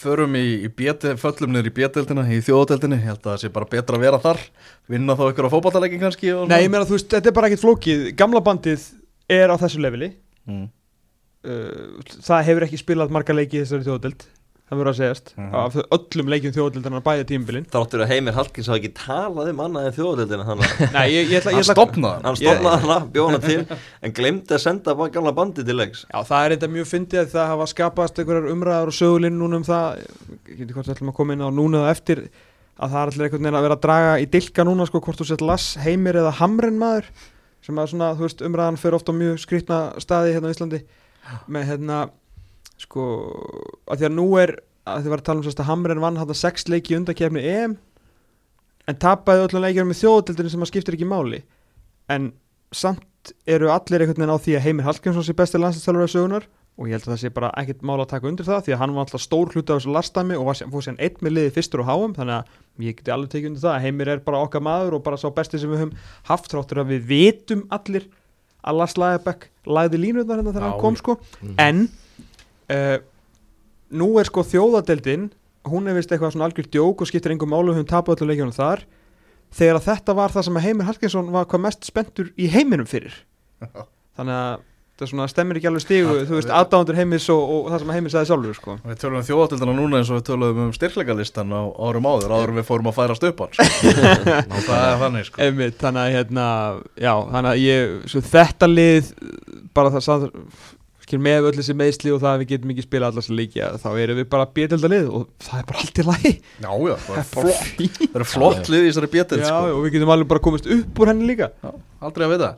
förum í, í BT, föllum niður í B-deldina, í þjóðadeldina, ég held að það sé bara betra að vera þar, vinna þá ykkur á fótballtaleikin kannski Nei, ég meina þú veist, þetta er bara ekkert flókið. Gamla bandið er á þessu leveli. Mm. uh, það hefur ekki spilað marga leiki í þessari þjóðadeld það verður að segjast. Mhm. af öllum leikjum þjóðadeldarnar bæja tímbilin þáttur að Heimir Hallkins hafa ekki talað um annað en að Nei, ég, ég ætla, Hann ég ætla stopnaði hann stofnaði hana, bjóð hana til en glemdi að senda bara gamla bandi til leiks. Já, það er eitthvað mjög fyndið að það hafa skapast einhverjar umræðar og sögulinn núna um það. Ég veit hvort við ætlum að koma inn á núna eða eftir að það er allir einhvern veginn að vera að draga í dilka núna sko hvort þú sett Lass Heimir eða Hamren maður sem að svona, þú veist, umræðan fyrir ofta mjög skrýtna staði hérna á Íslandi. Með hérna sko, að því að nú er að þið var að tala um sérst að Hamren vann hann sex leiki í undakefni EM en tapaði öllum leikjum með þjóðatildinu sem að skiptir ekki máli en samt eru allir einhvern veginn á því að Heimir Hallgrímsson sé besti landslistálfur af sögunar og ég held að það sé bara ekkert mál að taka undir það því að hann var alltaf stór hluti af þessu lastami og fór sér einn með liði fyrstur og háum þannig að ég geti alveg tekið undir það að Heimir er bara okkar maður og bara sá besti sem við höfum haft þráttur að við vitum allir að Lars Lagerbäck lagði línutnar hérna þegar hann kom sko Mhm. en uh, nú er sko þjóðadeldin hún er vist eitthvað svona algjör djók og skiptir engum málu höfum tapað öllu leikjunum þar þegar að þetta var það sem Heimir Hallgrímsson var hvað mest spenntur í heiminum fyrir þannig að það svona stemmir ekki alveg stigu Ja, þú veist, aðdándur Heimis og, og það sem að Heimir sagði sjálfur sko. Við tölum um þjóðatildina núna eins og við tölum um styrkleikalistan á árum áður, áður en við fórum að færast upp hann sko. Það er þannig sko Einmitt, þannig hérna, já, þannig að ég, svo þetta lið, bara það skil með öll þessi meðsli og það að við getum ekki spila allar sem líkja, þá erum við bara bjöldalda lið og það er bara allt í lagi. Já, já, það er flott Það eru flott lið í þessari bjötild Já, sko og við getum alveg bara komist upp úr henni líka. Já, aldrei að vita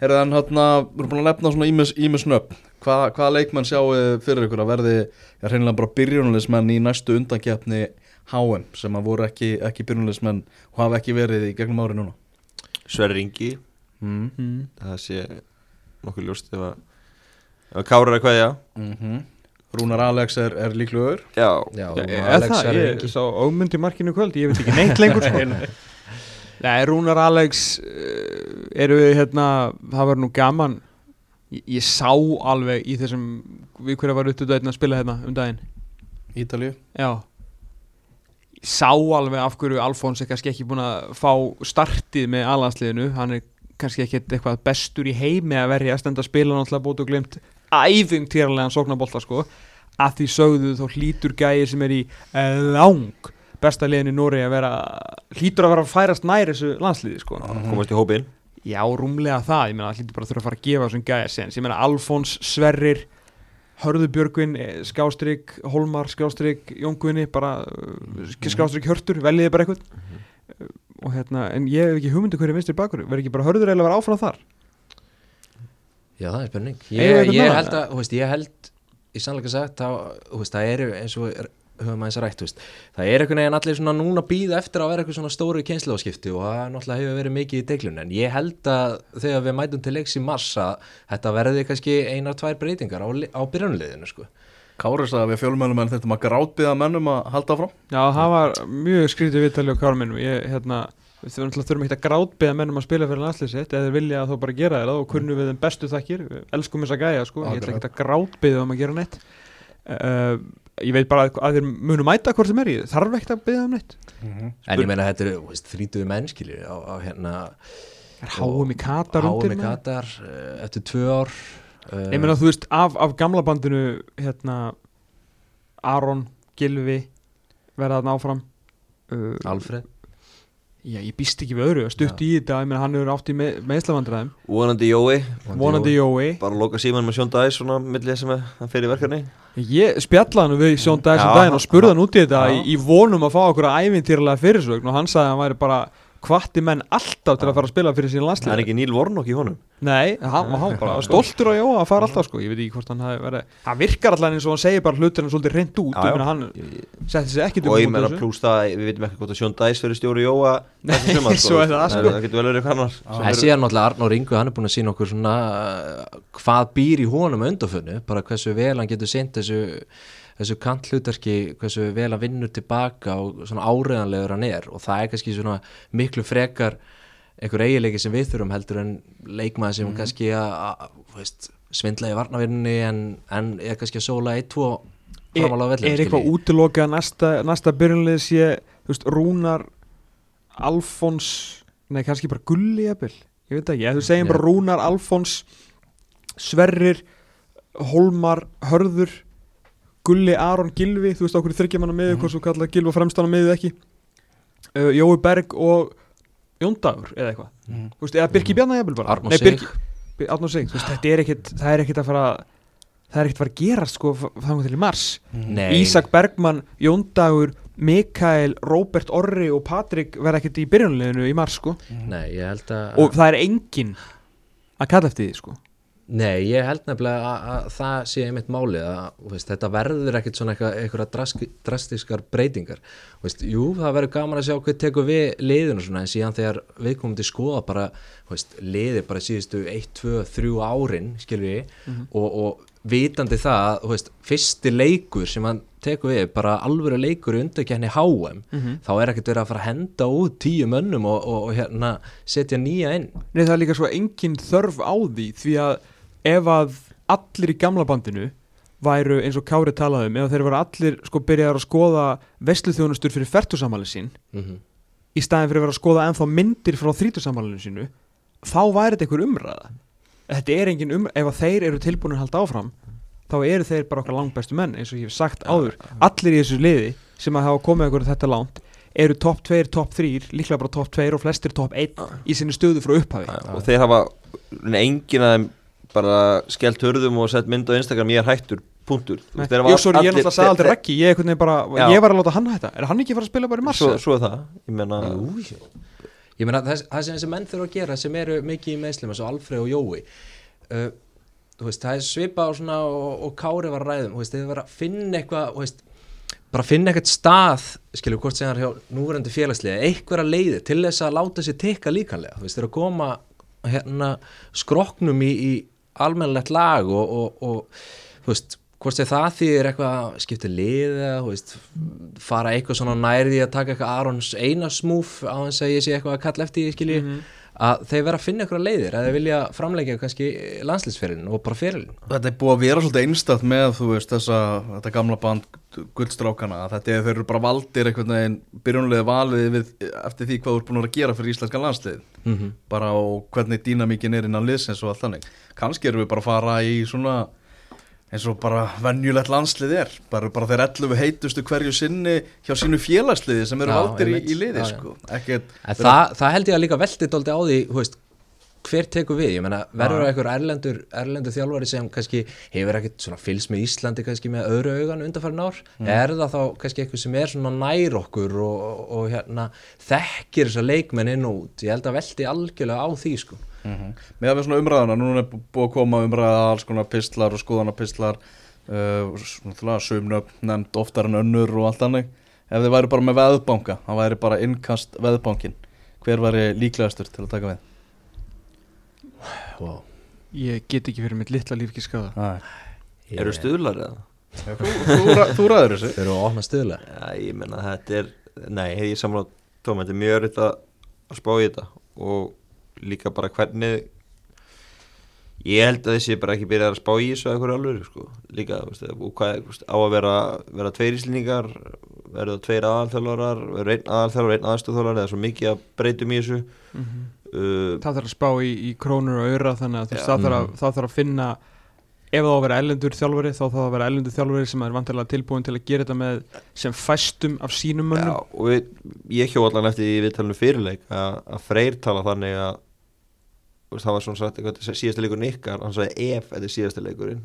Herðan, hérna, við erum búin að nefna svona ímis, ímis nöfn Hva, Hvaða leikmenn sjáu fyrir ykkur að verði Já, hreinlega bara byrjunulismenn í næstu undankeppni HM sem að voru ekki, ekki byrjunulismenn og hafa ekki verið í gegnum ári núna Sverri Ingi mm. Mm. Kári er að kveðja. Mm Rúnar Alex er, er líklegur. Já, Já, Já, er það, ég sá ómyndi markinu í kvöld, ég veit ekki neitt lengur sko. Nei, Rúnar Alex uh, eru við hérna, það var nú gaman. Ég, ég sá alveg í þessum við hverja var út að spila hérna um daginn. Ítalíu. Já. Sá alveg af hverju Alfons er kannski ekki búin að fá startið með alhansliðinu, hann er kannski ekki eitthvað bestur í heimi að verja að stenda að spila náttúrulega bótt og glimt æfintýralegan sóknarbolta sko. Að því sögðu þá hlýtur gæi sem er í eh, lang besta liðin í Nóri að vera hlýtur að vera að færast nær þessu landsliði sko. Komast í hópin Já, rúmlega það, ég meina það hlýtur bara að þurfa að fara að gefa þessum gæja sens, ég meina Alfons, Sverrir Hörður Björgvin, eh, Skástrík Holmar, Skástrík, Jónguðni bara uh, Skástrík Hörtur, veljiði bara eitthvað? Uh, og hérna, en ég hef ekki hugmyndu hverju vinstir bakur, verður ekki bara Hörður að vera áfram þar Já, það er spurning. Ég, ég held að, þú veist, ég held í sannleika sagt, þá, þú veist, það eru eins og er, höfum aðeins rætt, þú veist það er einhvern veginn allir svona núna býða eftir að vera eitthvað svona stóru kynsluáskipti og það náttúrulega hefur verið mikið í deiklun en ég held að þegar við mætum til leiks í mars að þetta verði kannski einar tvær breytingar á, á byrjunliðinu sko. Kári sagði að við fjölmjölum en þetta maður grátbyða mennum að halda áfram. Já, það var mjög skrítið viðtali á kármennum ég, hérna, við þurfum ekki að grátbeða mennum að spila fyrir landslið sitt. Eða vilja að þá bara gera það. Og kunnum við þeim bestu þakkir. Við elskum þess að gæja, sko, ég ætla ekki að grátbeða um að gera neitt. Uh, ég veit bara að, að þeir munu mæta hvort sem er. Ég þarf ekki að beða um neitt. En ég meina þetta eru þú veist, þrítuðu mennskilir á, á hérna er háum í katar Háum undir í. Katar eh, eftir tvö ár eh, ég meina þú veist af, af gamla bandinu hérna Aron, Gilvi verða þarna áfram. Uh, Alfred já, ég býst ekki við öðru, stutt í þetta ég meina hann hefur átt í með, meðslavandræðum vonandi Jói. Vonandi Jói. Bara loka síman með Sjón Dæs svona millir sem að hann fer í verkefni. Ég spjallaði hann við Sjón Dæs um daginn og spurði hann út í þetta já. í, í vonum að fá okkur að ævintýrlega fyrirsögn og hann sagði að hann væri bara hvatti menn alltaf til að fara að spila fyrir sín það er landslið ekki Níl Vornok í honum Nei, hann var bara stoltur á Jóa að fara alltaf sko, ég veit ekki hvort hann hafi verið hann virkar alltaf eins og hann segir bara hlutina svolítið reynd út, Já, ég já. meina hann setti sig ekki og ég meina pluss það við veitum ekki hvort að Sjón Dæs fyrir stjóri Jóa þessi sumar, svo er það, sko. það getur vel verið eitthvað annar sem En eru- síðan náttúrulega Arnór Ingu, hann er búin að sína okkur svona uh, hvað býr í honum undanfunnu, bara hversu vel hann getur seint þessu, þessu kantlutarki, hversu vel hann vinnur tilbaka og svona áreðanlegur hann er. Og það er kannski svona miklu frekar einhver eiginleiki sem við þurfum heldur en leikmaði sem kannski að, að svindla í varnavinninni en, en er kannski að sóla 1-2 er, framála á vellinu er eitthvað útilokað næsta, næsta byrjunlið sé, veist, Rúnar Alfons nei, kannski bara Gulli jafnvel, ég veit ekki, þú segjum Já. bara Rúnar Alfons Sverrir Holmar, Hörður Gulli, Aron, Gilvi þú veist okkur þryggja manna miðu, Mhm. hvort þú kallar Gilvi fremstana miðu ekki. Uh, Jói Berg og Jóndagur eða eitthvað, þú veist, eða Birki Bjarnar jafnvel bara, Arnór Nei, Sig. Þetta er ekkit það er ekkit að fara það er ekkit að fara að gerast sko þannig til í mars. Nei, Ísak Bergmann, Jóndagur Mikael, Róbert Orri og Patrik verða ekkert í byrjunleginu í mars sko. Nei, ég held að og það er enginn að kalla eftir því sko Nei, ég held nefnilega að, að það sé einmitt málið að veist, þetta verður ekkit svona eitthvað, drastiskar breytingar. Veist, Jú, það verður gaman að sjá hvað tekur við liðinu svona en síðan þegar við komum til skoða bara veist, liði bara síðustu 1, 2, 3 árin skilur við og, og vitandi það fyrsti leikur sem hann tekur við bara alvöru leikur í undarkenni HM Mhm. þá er ekkert verið að fara að henda út tíu mönnum og, og, og hérna setja nýja inn. Nei það er líka svo engin þörf á því því að ef að allir í gamla bandinu væru eins og Kári talaði um ef þeir væru allir sko byrjaðar að skoða vesluþjónustur fyrir fertusamali sín mm í staðin fyrir að vera að skoða ennþá myndir frá þrítusammalinu sínu þá væri þetta einhver umræða. Þetta er engin umræða, ef að þeir eru tilbúin að halda áfram þá eru þeir bara okkar langbæstu menn eins og ég hef sagt áður. allir í þessu liði sem að hafa komið okkur þetta langt eru topp 2, topp 3 líklega bara topp 2 og flestir topp 1 í sinni stöðu frá upphafi. Og þeir hafa enginn að þeim bara skellt hörðum og sett mynd á Instagram ég er hættur, punktur. Jú, sorry, ég allir- náttúrulega sagði aldrei þeir- Raggi, ég, bara, ég var að láta hann hætta. Er hann ekki að fara að spila bara í mars? svo, svo er það ég meina, Ég meina það, það sem þessi menn þurfa að gera sem eru mikið í meðslum eins og Alfreð og Jói uh, þú veist, það er svipa og, svona, og, og Kári var að ræðum þeir vera að finna eitthvað bara finna eitthvað stað skilur hvort sem það er hjá núverandi félagslega einhverja leiði til þess að láta sér tikka líkanlega þú veist, þeir eru að koma hérna skroknum í, í almennlegt lag og, og, og þú veist hvort sem það þýðir eitthvað skipti lið eða þú veist, fara eitthvað svona nærði að taka eitthvað Arons eina smúf á þess að ég sé eitthvað að kalla eftir því skilji að þeir vera að finna eitthvað leiðir að þeir vilja framleggja kannski landslýsferðin og bara ferilin Þetta er búið að vera svolítið einstætt með þú veist þessa, þetta gamla band guldstrákana, að þetta er þeir eru bara valdir einhvern veginn byrjunlega valið við, eftir því hvað þú ert búin að að gera fyrir íslenska landslið mm -hmm. bara og hvernig dýnamíkin er innan liðsins og allt þannig. Kannski erum við bara að fara í svona eins og bara venjulegt landslið er bara, bara þeir 11 heitustu hverju sinni hjá sínu félagsliði sem eru Já, valdir í, í liði Já, já. sko. ekkert En það, það held ég að líka velti dóldi á því, veist, hver tekur við, ég menna, verður Já. einhver erlendur, erlendur þjálfari sem kannski hefur ekkert svona fylgst með Íslandi kannski með öðru augan undanfærin ár, er það þá kannski eitthvað sem er svona nær okkur og, og, og hérna, þekkir þessa leikmenn inn út, ég held að velti algjörlega á því, sko. Mm með að við svona umræðuna, núna er bú- búið að koma umræða alls konar pistlar og skoðanapistlar uh, svona sumnöfn nefnd oftar en önnur og allt þannig ef þið væri bara með veðbanka það væri bara innkast veðbankin hver væri líklegastur til að taka við Wow. Ég get ekki fyrir mitt litla lífki skada Æ. eru stuðlar eða? þú, þú, ra- þú ræður þessu Þeir eru að opna stuðlega. Já, ég meina þetta er nei, ég samla tóma, þetta er mjög örytt að að spá í þetta og líka bara hvernig ég held að þessi bara ekki byrjað að spá í þessu að eitthvað alveg sko. líka, veist, og hvað veist, á að vera, vera tveir íslendingar verður það tveir aðalþjálfarar verður einn aðalþjálfar, einn aðstofþjálfar eða svo mikið að breytum í þessu Mhm. uh, Það þarf að spá í, í krónur og öra þannig að Já. það, þarf að, það þarf að finna ef það á að vera ellendur þjálfari þá þarf að vera ellendur þjálfari sem er vantilega tilbúin til að gera þetta með sem fæstum af sínum Já, mönnum og við, ég hjó allan eftir í viðtalinu fyrirleik að, að Freyr tala þannig að það var svona sagt eitthvað, síðasta leikurinn ykkar, hann sagði ef þetta er síðasta leikurinn.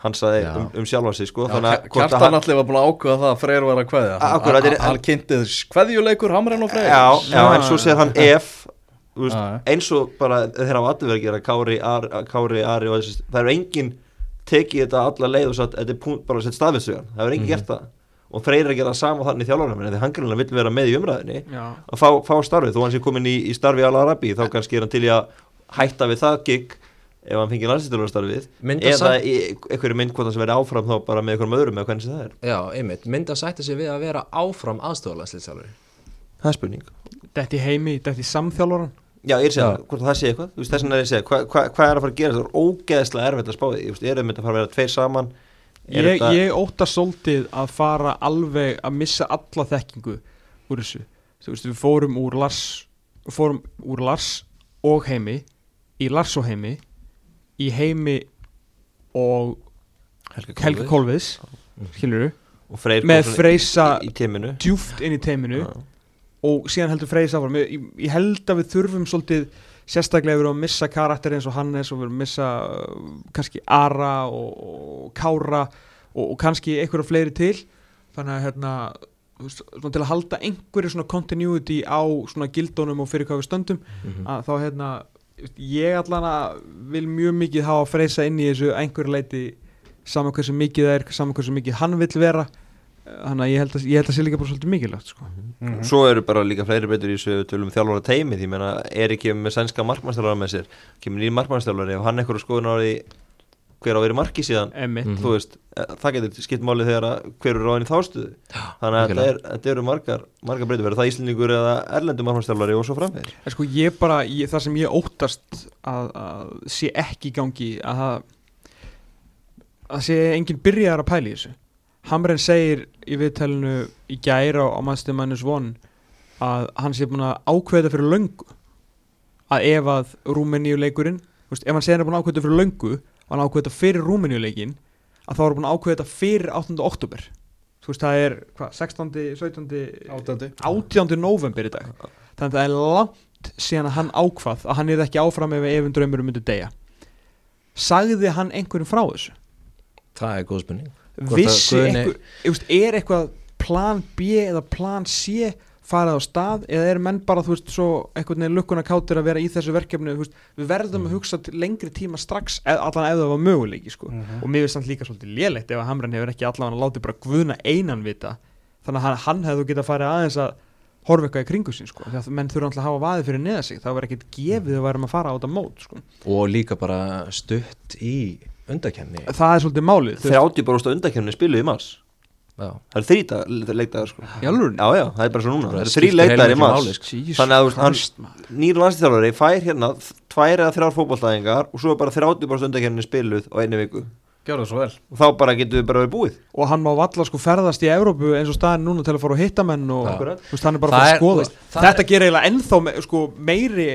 Hann sagði um, um sjálfa sig sko, Kjartan allir var búin að ákveða það að Freyr var að kveðja. A- akkúrat, Hann- hann kynntið kveðjuleikur Hamren og Freyr. Já, já, en svo segir hann ef veist, eins og bara þeir hafa allir verið að gera Kári, Ar, Kári Ari og þessi, það er enginn tekið þetta alla leið og satt, þetta er bara sett staðvistugan það er enginn Mhm. gert það og Freyr er að gera það sama þannig í þjálfarnum en því hann grunlega vill vera með í umræðinni Já, að fá, fá starfið, þó hann sé komin í, í starfi Al Arabi, þá kannski er hann til í að hætta við það gig ef hann fengið landslýsturlarstarfið Mynda eða einhverju mynd hvort það sem verið áfram þá bara með einhverjum öðrum eða hvernig sem það er. Já, einmitt, myndi að sætta sig við að vera áfram aðstofalanslýsálfari. það er spurning. Þetta í heimi, þetta í samþjálfaran Já, ég er að segja Já. það, hvort það sé eitthvað. Þess vegna er ég að segja, hvað hva, hva er að fara að gera það er ógeðslega erfitt að spá því, Þú veist, eru þetta að fara að vera tveir saman? er ég, þetta, ég ótta svolítið að fara alveg að missa alla þekkingu úr þessu. Þú veist við fórum úr Lars fórum úr Lars og heimi í Lars og heimi í heimi og Helga Kolviðs. Skilur og Freyr með Freysa í, í djúft inn í teiminu. Já. og síðan heldur Freysa áfram. Ég, ég held að við þurfum svolítið sérstaklega við erum að missa karakter eins og Hannes og við erum að missa uh, kannski Ara og, og Kára og, og kannski einhverja fleiri til þannig að hérna svona til að halda einhverju svona continuity á svona gildónum og fyrir hvað við stöndum Mhm. að þá hérna ég allan að vil mjög mikið hafa að freysa inn í þessu einhverju leiti saman hversu mikið það er, saman hversu mikið hann vill vera þannig að ég held að, ég held að sé líka bara svolítið mikilvægt sko. Mhm. Svo eru bara líka fleiri betur í þessu tölum þjálfara teimi því meina er ekki með sænska markmannstjálfara með sér? Kemur nýjum markmannstjálfari og hann eitthvað skoðun á því hver á að vera í marki síðan? Mm. þú veist, eh, það getur skipt máli þegar að hver eru ráðin í þástuðu þannig að þetta, er, þetta eru margar, margar breytur. Verður það Íslendingur eða erlendum margmannstjálfari og svo framvegir sko ég bara, ég, það sem ég óttast að, að sé ekki í gangi að það að sé enginn byrjar að pæla í þessu Hamren segir í viðtælinu í gæra á Master Minus One að hann sé búin að ákveða fyrir löngu að ef að Rúmeníu leikurinn veist, ef hann segir hann er búin að ákveða fyrir löngu og hann ákveða fyrir Rúmeníu leikin að þá er hann búin að ákveða þetta fyrir 8. oktober þú veist það er hvað, 16. 17. Átandi 18. november í dag þannig að það er langt síðan að hann ákvað að hann er ekki áfram ef efinn draumur myndi deyja sagði hann einhverjum frá þessu það er góð að vissi Guðni- veist, er eitthvað plan B eða plan C farið á stað eða er menn bara þú veist svo einhvern veginn lukkuna kátir að vera í þessu verkefni veist, við verðum að hugsa lengri tíma strax e- allan ef það var möguleiki sko. og mér finnst samt líka svolítið lélegt ef að Hamran hefur ekki allan að láti bara guðna einan vita þannig að hann, hefðu getað farið aðeins að horfa eitthvað í kringu sín sko. því að menn þurfa alltaf að hafa vaðið fyrir neða sig það var ekkit gefið að værum að fara á þetta mót sko. og líka bara stutt í undakemni það er svolítið málið þú veist, 30 bara undakefni spiluð í mars. Já, það er þrýta leikdagar sko. í alvöru já já, það er bara svo núna. Það er skiptir þrý leikdagar í heilmiklu mars. máli, sko. Þannig að, þú veist, hann- nýr landslýþjálfari fær hérna tvær eða þrjár fótballtæðingar og svo er bara 30 bara undakefni spiluð á einu viku. Gjör það svo vel. Og þá bara getur við bara verið búið. Og hann má valla sko ferðast í Evrópu eins og staðin núna til að fara og hitta menn og Já. þú veist, hann er bara Það að fara er- að skoða. þú veist, það þetta gerir eiginlega ennþá me, sko, meiri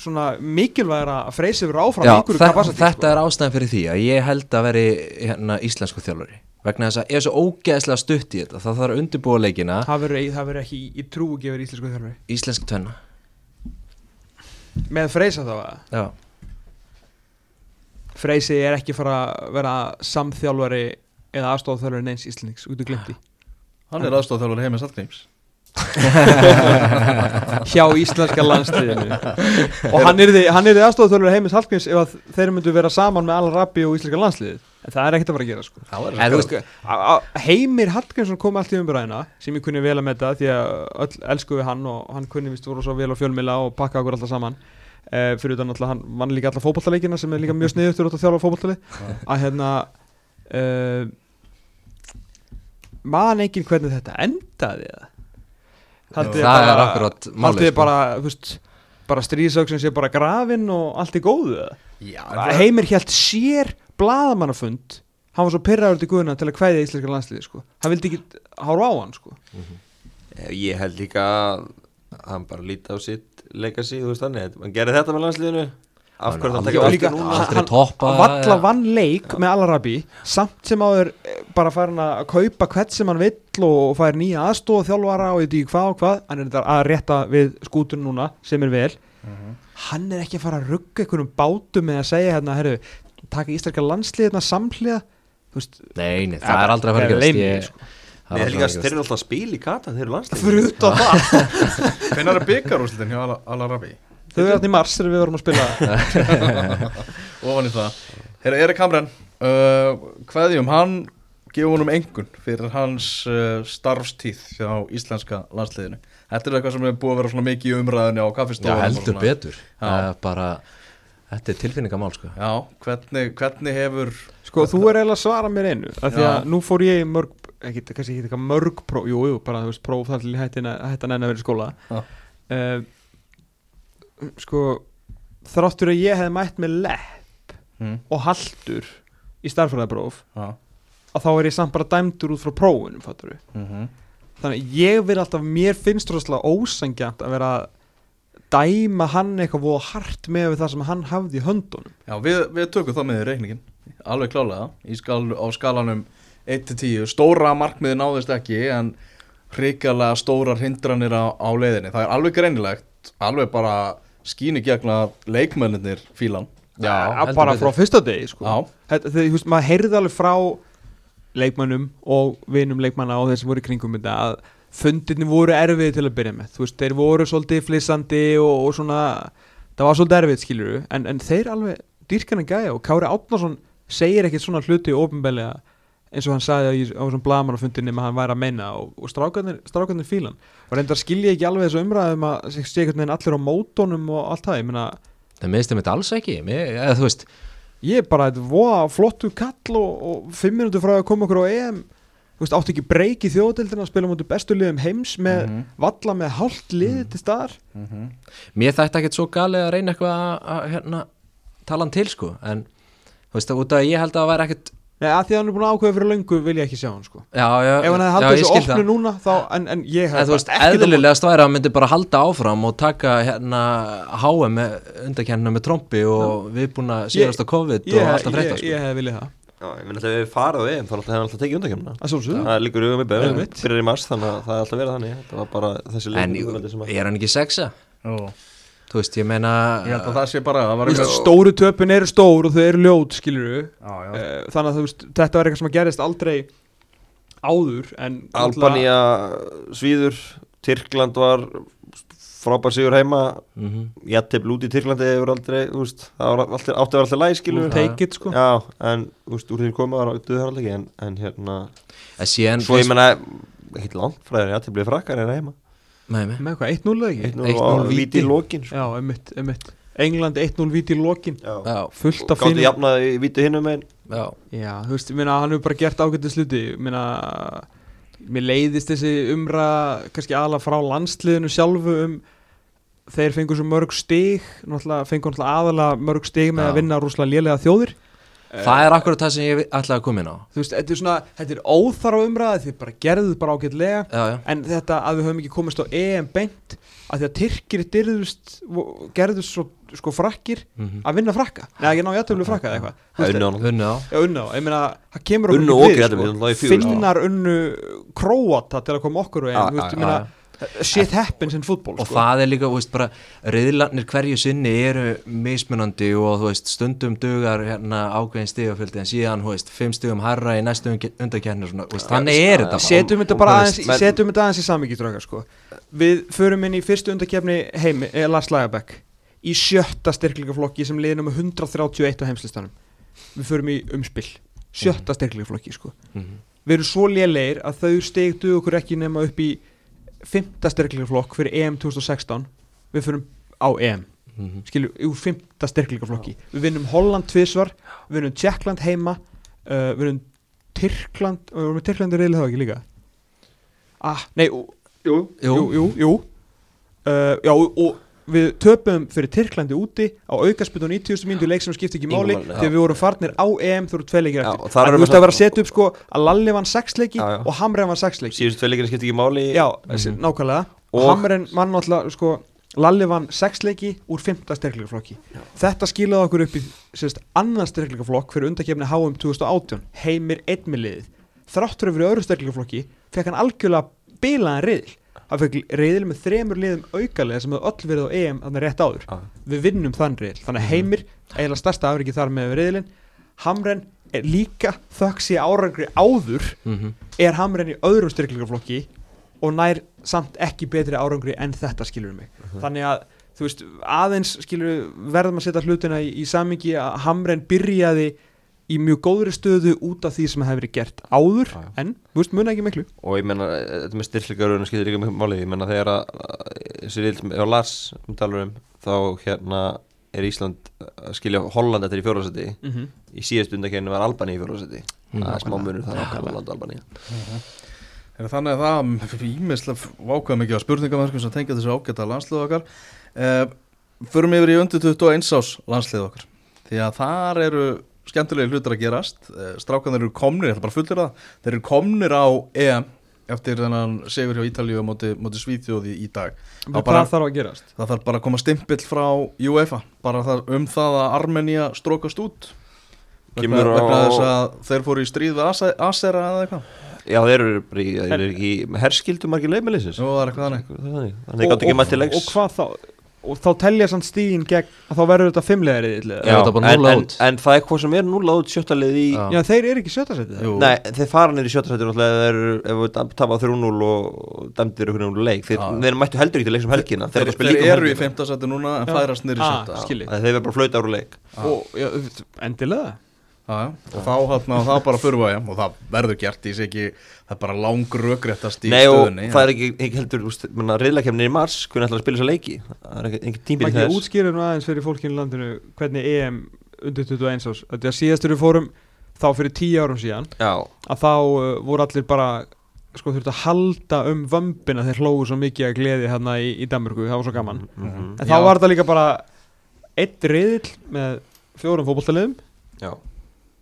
svona mikilvægra að freysi verið áfram já þe capacity, þetta er ástæðan fyrir því að ég held að veri hérna, íslensku þjálfari. Vegna þess að ég er svo ógeðslega stutt í þetta það þarf að undirbúa leikina. Það verður ekki í, trúu gefur íslensku þjálfari. Íslensk tvenna. Með freysa þá að já, freysi er ekki fara að vera samþjálfari eða aðstofþjálfari neins íslendings út og glimti Hann er aðstofþjálfur heimis Hallgríms hjá íslenska landsliðinu. Og hann er þið aðstofþjálfari heimis Hallgríms ef þeir myndu vera saman með Al-Rabi og íslenska landsliðið. En það er ekkert að fara að gera sko. En veist- Heimir Hallgrímsson kom allt í umbræðina sem ég kunni vel að metta því að öll elsku við hann og hann kunni vist voru svo vel á fjölmila og pakka okkur alltaf saman. Uh, fyrir utan alltaf hann vann líka alltaf fótballtaleikina sem er líka mjög fyrir út að þjálfa fótballtali að hérna uh, man enginn hvernig þetta endaði eða Það er bara- akkurat haldið málið þið sko. bara, þú veist bara stríðsöksin sé bara grafin og allt í góðu? Já, Heimir hélt sér blaðamannafund hann var svo pyrraður til guðuna til að kvæðja íslenska landsliði sko. hann vildi ekki hára á hann sko. Eh, ég held líka að hann bara líti á sitt legacy, þú veist þannig hann gerir þetta með landsliðinu af hverju það völdin líka hann, valla vann leik með Alarabi samt sem áður eh, bara farin að kaupa hvert sem hann vill og fær nýja aðstóð þjálfara og ég veit ekki hvað og hvað hann er þetta að rétta við skútun núna sem er vel. Hann er ekki að fara að rugga einhvernum bátum með að segja hérna, herru, taka íslenska landslið hérna samhliða. Þú veist, nei, nei, það er aldrei að fara að gerast. sko. Ég- það Nei, er líka, að þeir eru alltaf að spila í kata, þeir eru landslið fyrir utan það. Hvernig er byggarúslitin hjá Al- Al-Arabi? þau eru hérna í mars þegar við vorum að spila. Ofan í það. Herra Erik Hamren uh, Hveðjum, hann gefur honum engun fyrir hans uh, starfstíð hjá íslenska landsliðinu Þetta er eitthvað sem er búið að vera svona mikið í umræðinu á Já, kaffistofunum og heldur svona. betur er bara, þetta er tilfinningamál sko. Já, hvernig, hvernig hefur Sko, þú er eiginlega að svara mér einu af því Já. að nú fór ég í mörg ekki, kannski ekki eitthvað mörg próf, jú, jú, bara þú veist, próf þar til að að vera í skóla Já. uh, Sko þráttur að ég hefði mætt með lepp hm, og haldur í starfræðapróf Já að þá er ég samt bara dæmdur út frá prófunum, við mhm. Þannig að ég vil alltaf, mér finnst rosalega ósangjant að vera að dæma hann eitthvað voða hart með það sem hann hafði í höndunum. Já, við, við tökum það með í reikningin Alveg klálega. Í skal, Á skalanum 1-10 Stóra markmiði náðist ekki En hrikalega stórar hindranir á, á leiðinni. Það er alveg greinilegt Alveg bara skínu gegn að leikmennir fílan Já, heldur bara frá fyrsta degi sko. Já, Þetta, þegar, þú veist, maður heyrði alveg frá leikmönnum og vinum leikmanna og þeir sem voru í kringum þetta að fundirni voru erfið til að byrja með. Þú veist, þeir voru svolítið flissandi og, og svona, það var svolítið erfið skilur en, en þeir alveg dýrkana gæja og Kári Átnarsson segir ekkert svona hluti ofinbælega eins og hann sagði á, á svona blamanafundinni með hann væri að meina og, og strákarnir, fílan og reyndar skilja ekki alveg þessu umræðum að sé einhvern veginn allir á mótónum og allt það, ég meina Það miðstum þetta alls ekki. Mér, eða, þú veist, ég er bara þetta voða flottu kall og, og fimm minútur frá að koma okkur á EM veist, áttu ekki breyk í þjóðdildina að spila mútið bestu liðum heims með Mhm. valla með hálft liði til staðar Mhm. Mér þætti ekkert svo galið að reyna eitthvað að, að hérna, tala hann til sko en þú veist, út af að ég held að það væri ekkert Nei, að því að hann er búin að ákveða fyrir löngu vil ég ekki sjá hann sko Já, já, ef hann hefði já, haldið ég þessu skil opnu það. núna þá, en, en ég En hef þú veist, bara ekki eðlilegast væri að hann myndi bara halda áfram og taka hérna HM með undakennina með trombi og við búin að síðast á COVID ég, og ég, alltaf ég, frétta sko. ég hef viljað það Já, ég menn að þegar við farið á EM þá hefði hann alltaf tekið undakemna að sjálfsögðu Það liggur hugum í beður, Einmitt. byrjar í mars þannig að það er alltaf verið þannig Þetta var bara þessi En leikur sem að er hann ekki sexa? Jú. Þú veist, ég meina Ég held að það sé bara var veist, stóru töpun eru stór og þau eru ljót skilur Já, já. þannig að veist, þetta var eitthvað sem að gerist aldrei áður en Albanía, Svíður, Tyrkland var frábær sigur heima Mhm. Jættið blúti í Tyrklandi hefur aldrei, veist, það var alltaf, átti að vera alltaf læg, skilur it sko Já, en, veist, úr því koma var það alltaf ekki, en, en hérna En síðan Svo ég menna, ekkert langt frá þér, Jættið bleið frakkar en heima. Með hvað, 1-0 eða ekki? 1-0 1-0 og víti. í lokin sko. já, einmitt, einmitt. England 1-0 víti í lokin. Fullt af Gáttu fínum jafnaði í víti hinnum einn já. Já, þú veist, ég meina, hann hefur bara gert ágætið sluti ég meina, mér leiðist þessi umra kannski aðla frá landsliðinu sjálfu um þeir fengur svo mörg stig fengur náttúrulega aðalega mörg stig með Já. að vinna rúslega lélega þjóðir Það er akkurat það sem ég ætlaði að koma inn á. Þú veist, þetta er svona, þetta er óþarfa umræða þið bara gerðuð bara ágætlega. Já, já. En þetta að við höfum ekki komist á EM beint að því að Tyrkir dyrðust gerðust svo sko frakkir Mhm. að vinna frakka. Neða ekki ná jættöflu frakka eða eitthvað. Vunni á Já, unnu á, ég meina, það kemur okkur við, sko. Finnar unnu Króata til að koma okkur og Já, einn, þú veist, já, ég meina shit happens in football, Og sko það er líka, þú veist, bara riðlarnir hverju sinni eru mismunandi og þú veist, stundum dugar hérna ákveðin stigaföldi en síðan, þú veist, fimm stigum herra í næstu undakernir svona, þú veist, þannig er þetta bara. setjum þetta bara aðeins, veist, menn- setjum þetta aðeins í samvikið sko. við förum inn í fyrstu undakefni heimi, eh, Lars Lagerbäck í sjötta styrklingaflokki sem liðið nummer 131 á heimslistanum við förum í umspill sjötta styrklingaflokki sko. Mhm. við erum svo lélegir að þau stegdu okkur ekki nema upp í fymta styrklingaflokk fyrir EM 2016 við förum á EM Mhm. skilju, úr fymta styrklingaflokki við vinnum Holland tvisvar við vinnum Tjekkland heima uh, við vinnum Tyrkland og við vinnum Tyrkland er reyðilega það ekki líka ah, nei, jú, jú, Jú. jú, jú. Uh, já, og, og við töpum fyrir Tyrklandi úti á aukarspytu á 90. mínútu leik sem skipti ekki máli já. þegar við vorum farnir á EM þú eru tvei leikir Já, eftir við veist að vera að setja upp sko að Lalli vann sex leiki Já, já. og Hamren vann sex leiki Síðustu tvei leikina skipti ekki máli Já, Mhm. nákvæmlega og Og- Hamren vann náttúrulega sko Lalli vann sex leiki úr fymta styrkleikaflokki Þetta skilaði okkur upp í sérst, annan styrkleikaflokk fyrir undakefni HM 2018 heimir einmiliðið þrátt fyrir fyrir öðru styrkleikaflokki fekk hann algjörlega bilaðan riðil hann fekk riðil með þremur liðum aukalega sem hefði öll verið á EM þannig rétt áður. Já. við vinnum þann riðil. Þannig að heimir, eiginlega stærsta afriki þar með riðilin Hamren er líka þökk sér árangri áður Mhm. er Hamren í öðrum styrklingaflokki og nær samt ekki betri árangri en þetta skilur mig. Þannig að þú veist aðeins skilur verðum að setja hlutina í, í samingi að Hamren byrjaði í mjög góðri stöðu út af því sem hefur verið gert áður Já, já. en, þú veist, muna ekki miklu og ég menna, þetta með styrklegaruna skiptir líka mjög máli, ég menna þegar að að- þessi rill, ef Lars um talar um þá hérna er Ísland að skilja Holland eftir í fjórðarsæti mm -hmm. í síðast undakennu var Albani í fjórðarsæti Mm. það er smá munur þar á. Holland og Albani Er Þannig að það ímislega vákvæða mikið á spurningamörkum sem tengja þessu ágæta landslið okkar uh, Förum yfir í undir 21 ás landslið okkar Því að þar eru skemmtilegi hlutur að gerast. Uh, Strákanir eru komnir, ég ætla bara að fullera það. Þeir eru komnir á EM eftir þennan segur hjá Ítalíu á móti, móti Svíþjóði í dag. Hvað bara- þarf að gerast? Það þarf bara að koma stimpill frá UEFA bara það, um það að Armenia strókast út. Vegna, Kemur á- vegna þess að þeir fóru í stríð við Ase- Asera eða eitthvað. Já, þeir eru bara í, þeir eru ekki herskildu margir það ekki mætt til leiks. og hvað þá? Og þá telja samt stíðin gegn að þá verður þetta fimmlega riðil eða? Já. þetta bara en, en, en það er hvað sem er núlað út sjöttalið í Já. Já, þeir eru ekki sjötta setið Jú. Nei, þeir fara sjöttasættir náttúrulega þeir eru, ef við tapað 3-0 og dæmdir ykkur nefnir leik þeir, þeir mættu heldur ekki til leik sem helgina Þeir, þeir, spila líka um eru í femtasætti núna en Já. færast Ah, sjötta þeir verður bara flauta úr leik og já, endilega. Og þá hérna, það bara fyrir við og það verður gert í sig ekki það er bara langur rökréttast í Nei og stöðunni það er ekki, ekki heldur riðlakefni í mars, hvernig ætlar að spila þessa leiki? Það er ekki, ekki Maggi þess. útskýrir nú aðeins fyrir fólkinu í landinu hvernig EM undir 21 ás Þetta er síðastur við fórum þá fyrir 10 árum síðan Já, að þá uh, voru allir bara sko þurftu að halda um vömbina þeir hlóðu svo mikið að gleði hérna í, í Danmörku, það var svo gaman. Mhm, en þá Já. var þetta líka bara eitt riðill með fjórum fótballtaliðum já,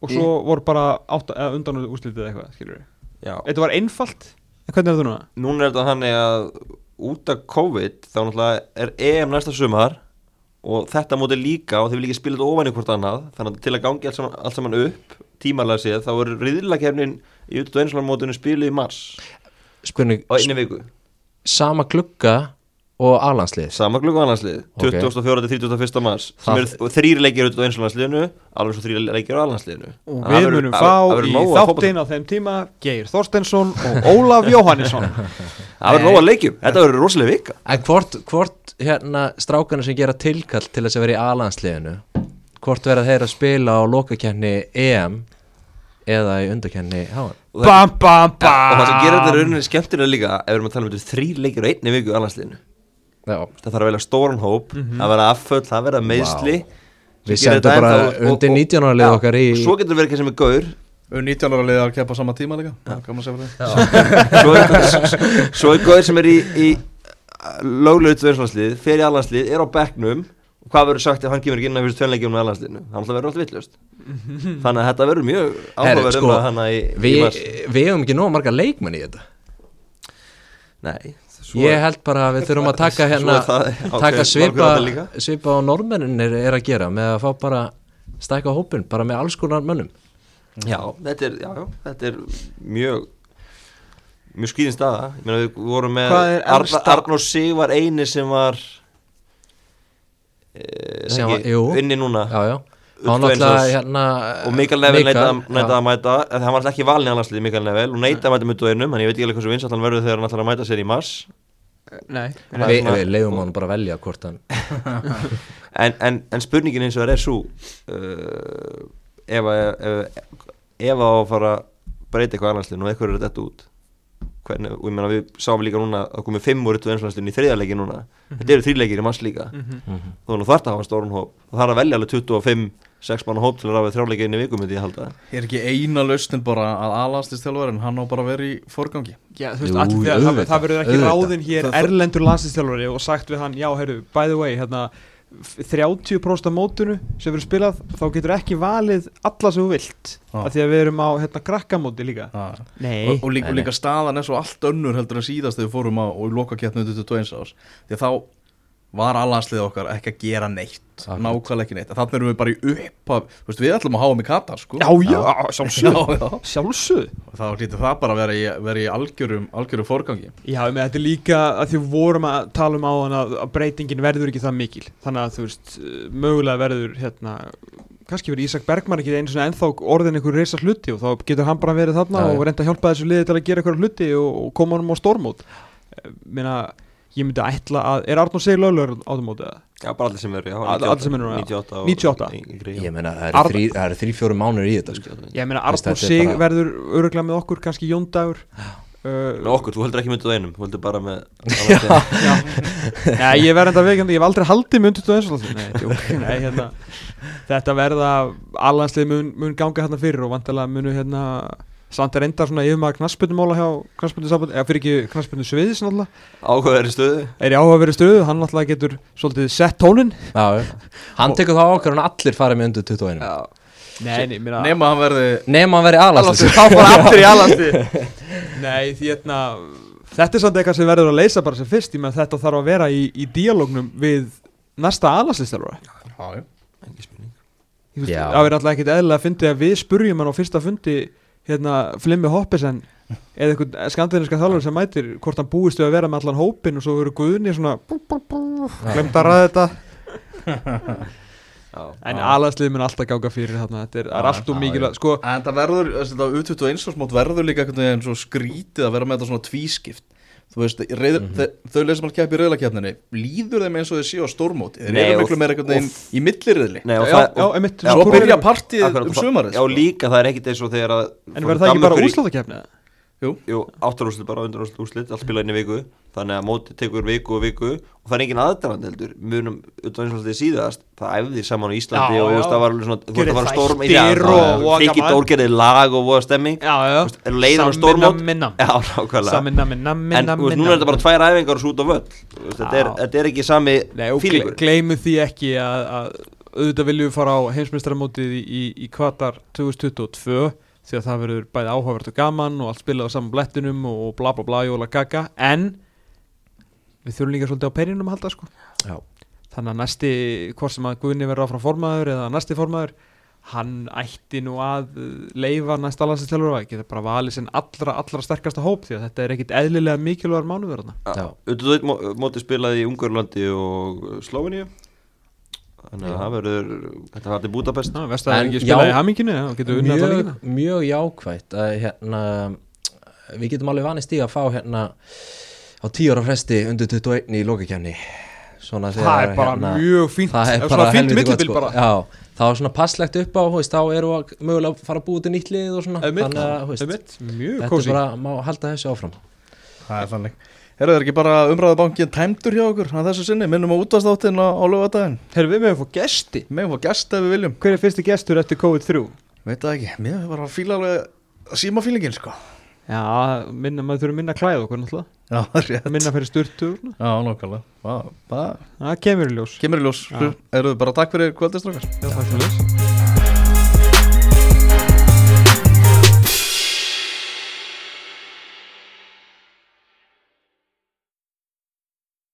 og svo voru bara átta, eða undan úrslitið eitthvað, skilur við já. Þetta var einfalt, en hvernig er þetta núna? Núna er þetta þannig að út af COVID þá náttúrulega er EM næsta sumar og þetta móti líka og þeir vil ekki spila þetta ofan í hvort annað þannig að til að gangi allt saman, allt saman upp tímalega séð þá er riðlakefnin í út og einslanmótinu spilu í mars. Spurning, á einni viku. sama glugga og alanslið sama klukku annarslið, Ok. 24. til 31. mars. Sem eru þrýr leikir út á einslandsliðinu alveg svo þrýr leikir á allandsliðinu Og við munum fá í þáttinn á þeim tíma Geir Þorstensson og Ólaf Jóhannesson. Það verður nóg að leikjum, þetta verður rosalega vika. En hvort, hvort hérna strákarnir sem gera tilkall til þess að vera í alansliðinu hvort verða þeir að spila á lokakenni EM eða í undakenni HM og það, Bam, bam, og það sem bam gerir þetta rauninni skemmtilega líka ef við erum að tala um þrýr leikir á einni viku á allandsliðinu Já, það þarf að velja stóran hóp það verða afföll, það verða meðsli Við sendum bara undir 19 ára lið okkar í svo getur verið ekki sem er gaur Um 19 ára liðar að keppa á sama tíma líka. Að fyrir svo er, svo er gaur sem er í, í löglega tvöðslandslið, fer í allandslið er á bekknum. Og hvað verður sagt ef hann kemur ekki inn að fyrst tveinleikjum með allandsliðinu? Það verður alltaf vittlust þannig að þetta verður mjög áhugaverð sko, um að hana í, Við hefum ekki nóg marga leikmenn í þetta. Nei, svo Ég held bara að við þurfum að taka hérna það ákveðið taka svipa, svipa á normennir er að gera með að fá bara stækka hópin, bara með alls konar mönnum. Já, þetta er, já, þetta er mjög mjög skýðin staða. Ég meina við vorum með elsta- Arnór Sig var eini sem var e, Sem var- jú. inni núna. Já, já, hérna og Mikael Nevel Mikael, neitaði að mæta. En hann var alltaf ekki valin í annarslið Mikael Nevel og neitaði að mæta mjög einum en ég veit ekki alveg hversu vinsat hann verður þegar hann ætlar að mæta sér í mars Nei, Við, við leiðum hann bara að velja hvort hann en, en, en spurningin eins og það er svo uh, ef að ef, að að fara að breyta eitthvað annarslið og eitthvað er þetta út hvernig, og ég meina við sáum líka núna að komið fimm úr í þriðarleiki núna. Þetta eru þrýleikir í mars líka. Mhm. þó nú þarf það að hafa stórun hóp. Og það er að velja alveg 25 6 manna hóp til að ráða þrjáleiki inn í vikum myndi ég halda Er ekki eina lausnin bara að aðlandslistjálfari en hann á bara að vera í forgangi Já, þú veist, Jú, allir, það, það, það verður ekki auðvitað. ráðinn hér Það- það- erlendur landslýstjálfari og sagt við hann, já, heyrðu, by the way, hérna, f- 30% af mótunu sem verður spilað, þá getur ekki valið alla sem þú vilt, Já. af því að við erum á, hérna, krakkamóti líka. og, Nei. og, líka, og líka staðan er svo allt önnur heldur en síðast þegar við fórum á og loka keppnu 21 ás því að þá var allandslið okkar ekki að gera neitt Akkurat. nákvæmlega ekki neitt. Þannig erum við bara í upphaf þú veist, við ætlum að háa með Katar sko. Já, já, sjálfsög, já, já. sjálfsög. Og þá hlýtur það bara að vera í, vera í algjörum, algjörum forgangi. Já, með þetta er líka að því við vorum að tala um á hann að, breytingin verður ekki það mikil. Þannig að þú veist, uh, mögulega verður hérna, kannski verður Ísak Bergman ekki einu svona ennþá orðin einhver reysa hluti og þá getur hann bara verið þarna Já, og reynda að hjálpa þessu liði til að gera einhverja hluti og, og koma honum á stórmót. Eh, meina, ég myndi ætla að er Arnór Sig löglegur á þeim móti eða? já bara allir sem eru já, All- allir sem eru, já. 98 og 98. yngri, já. Ég meina, það eru þrý, það eru þrý fjóru mánur í þetta sko. 98. Ég meina Arnór Sig bara- verður öruglega með okkur, kannski Jóndagur Með uh, okkur, þú heldur ekki myndið á einum, þú heldur bara með Já, ég verð enda veikandi, ég hef aldrei haldið mynd 21 Nei, tjók, nei, hérna Þetta verða, alhanslið mun, mun ganga hérna fyrir og vantilega munu hérna samt er enda svona yfirmaður knassbyrnumála hjá knassbyrnusamband, eða fyrir ekki knassbyrnu sviðis náttúrulega, áhugaðri stöðu. Er í áhuga verið stöðu hann náttúrulega getur svolítið sett tónin Já, já. Hann tekur þá ákvörðan að allir fara með undir 21 Nei, nei, mér nema hann verði Nefn að í Alhanslið, alanslið þá fara allir í alhanslið Nei, því hérna þetta er samt eitthvað sem verður að leysa bara sem fyrst, ég með þetta þarf að vera í, í díalógnum við næsta alhanslistjálfara já, já. Já. það verður alltaf ekkert eðlilega að fyndi að við spurjum hann á fyrsta fundi hérna Flimmi Hoppesen eða einhvern skandinaviska þjálfur sem mætir hvort hann búist við að vera með allan hópin og svo verður Guðni svona glemt að ræða þetta. Já, en Já. aðlandslið mun alltaf gága fyrir þarna þetta er, er allt og mikilvægt sko, en það verður, þetta U21 ásmót verður líka veginn svo skrítið að vera með þetta svona tvískipt þú veist, reyð, mm Mhm. þau sem að keppi í reyðlakefninni líður þeim eins og þeir séu á stórmóti? Þeir eru miklu meira einhvern veginn í millirriðli Nei, já, og já, Já, svo byrja akkurat, um sumarið Já, sko. líka það er ekkit eins og þegar að en verður það ekki bara úrsláttakefni Jú, áttarúslit bara undanúslit úslit, allt spila inn í viku þannig að móti tekur viku og viku og það er engin aðdraðan heldur. Munum utan eins og þetta síðast það æfði saman á Íslandi Já, og já. veist, það var svona það var storm þættir og voða friki gaman. dórgerði lag og voða stemming. Leiðin á stórmót? minna. Já, nákvæmlega. Samina minna en minna veist, núna er þetta bara tvær æfingar og svo út á völl. Þetta, er, ekki sami og fílingur gleymu því ekki að, að auðvitað viljum við fara á heimsmeistaramótið í, í, í kvartar 2022 því að það verður bæði áhugavert og gaman og allt spilað á saman blettinum og bla bla bla jóla gaga en við þurfum líka svolítið á perinum að halda sko. Já. þannig að næsti, hvort sem að Guðni verður áfram formaður eða næsti formaður hann ætti nú að uh, leifa næsta landsinstelur að geta bara valið sinn allra, allra sterkasta hóp því að þetta er ekkit eðlilega mikilvægur mánuður þarna. Já, auðvitað mó- móti spilaði í Ungurlandi og Sloveníu þannig að það verður þetta var til Budapest. Það er ekki spilað já, í alla mjög, mjög jákvætt að hérna við getum alveg vanist í að fá hérna á tíu ára fresti undir 21 í lókakefni svona Það er bara hérna, mjög fínt. það er bara svona fínt helviti gott, millibil sko. bara. Já, það var svona passlegt upp á veist, þá erum við að mögulega að fara að búið til nýtt lið og svona. Einmitt, þannig að veist, þetta er kósi bara, má halda þessu áfram. Það er þannig. Herðu þeir ekki bara umræðabankin tæmdur hjá okkur að þessu sinni, minnum á útastáttin á, á lögadaginn Herru, við meðum fá gesti. Megum fá gest ef við viljum. Hver er fyrsti gestur eftir COVID-3? Veit það ekki, mér bara að fíla alveg símafílingin sko Já, minna, maður þurfum minna að klæða okkur náttúrulega. Já, rétt. Minna fyrir svona. Já, nákvæmlega. Það- kemur í ljós. kemur í ljós. Já. Eru þið bara takk fyrir kvöldistrákar Já, takk fyrir. þess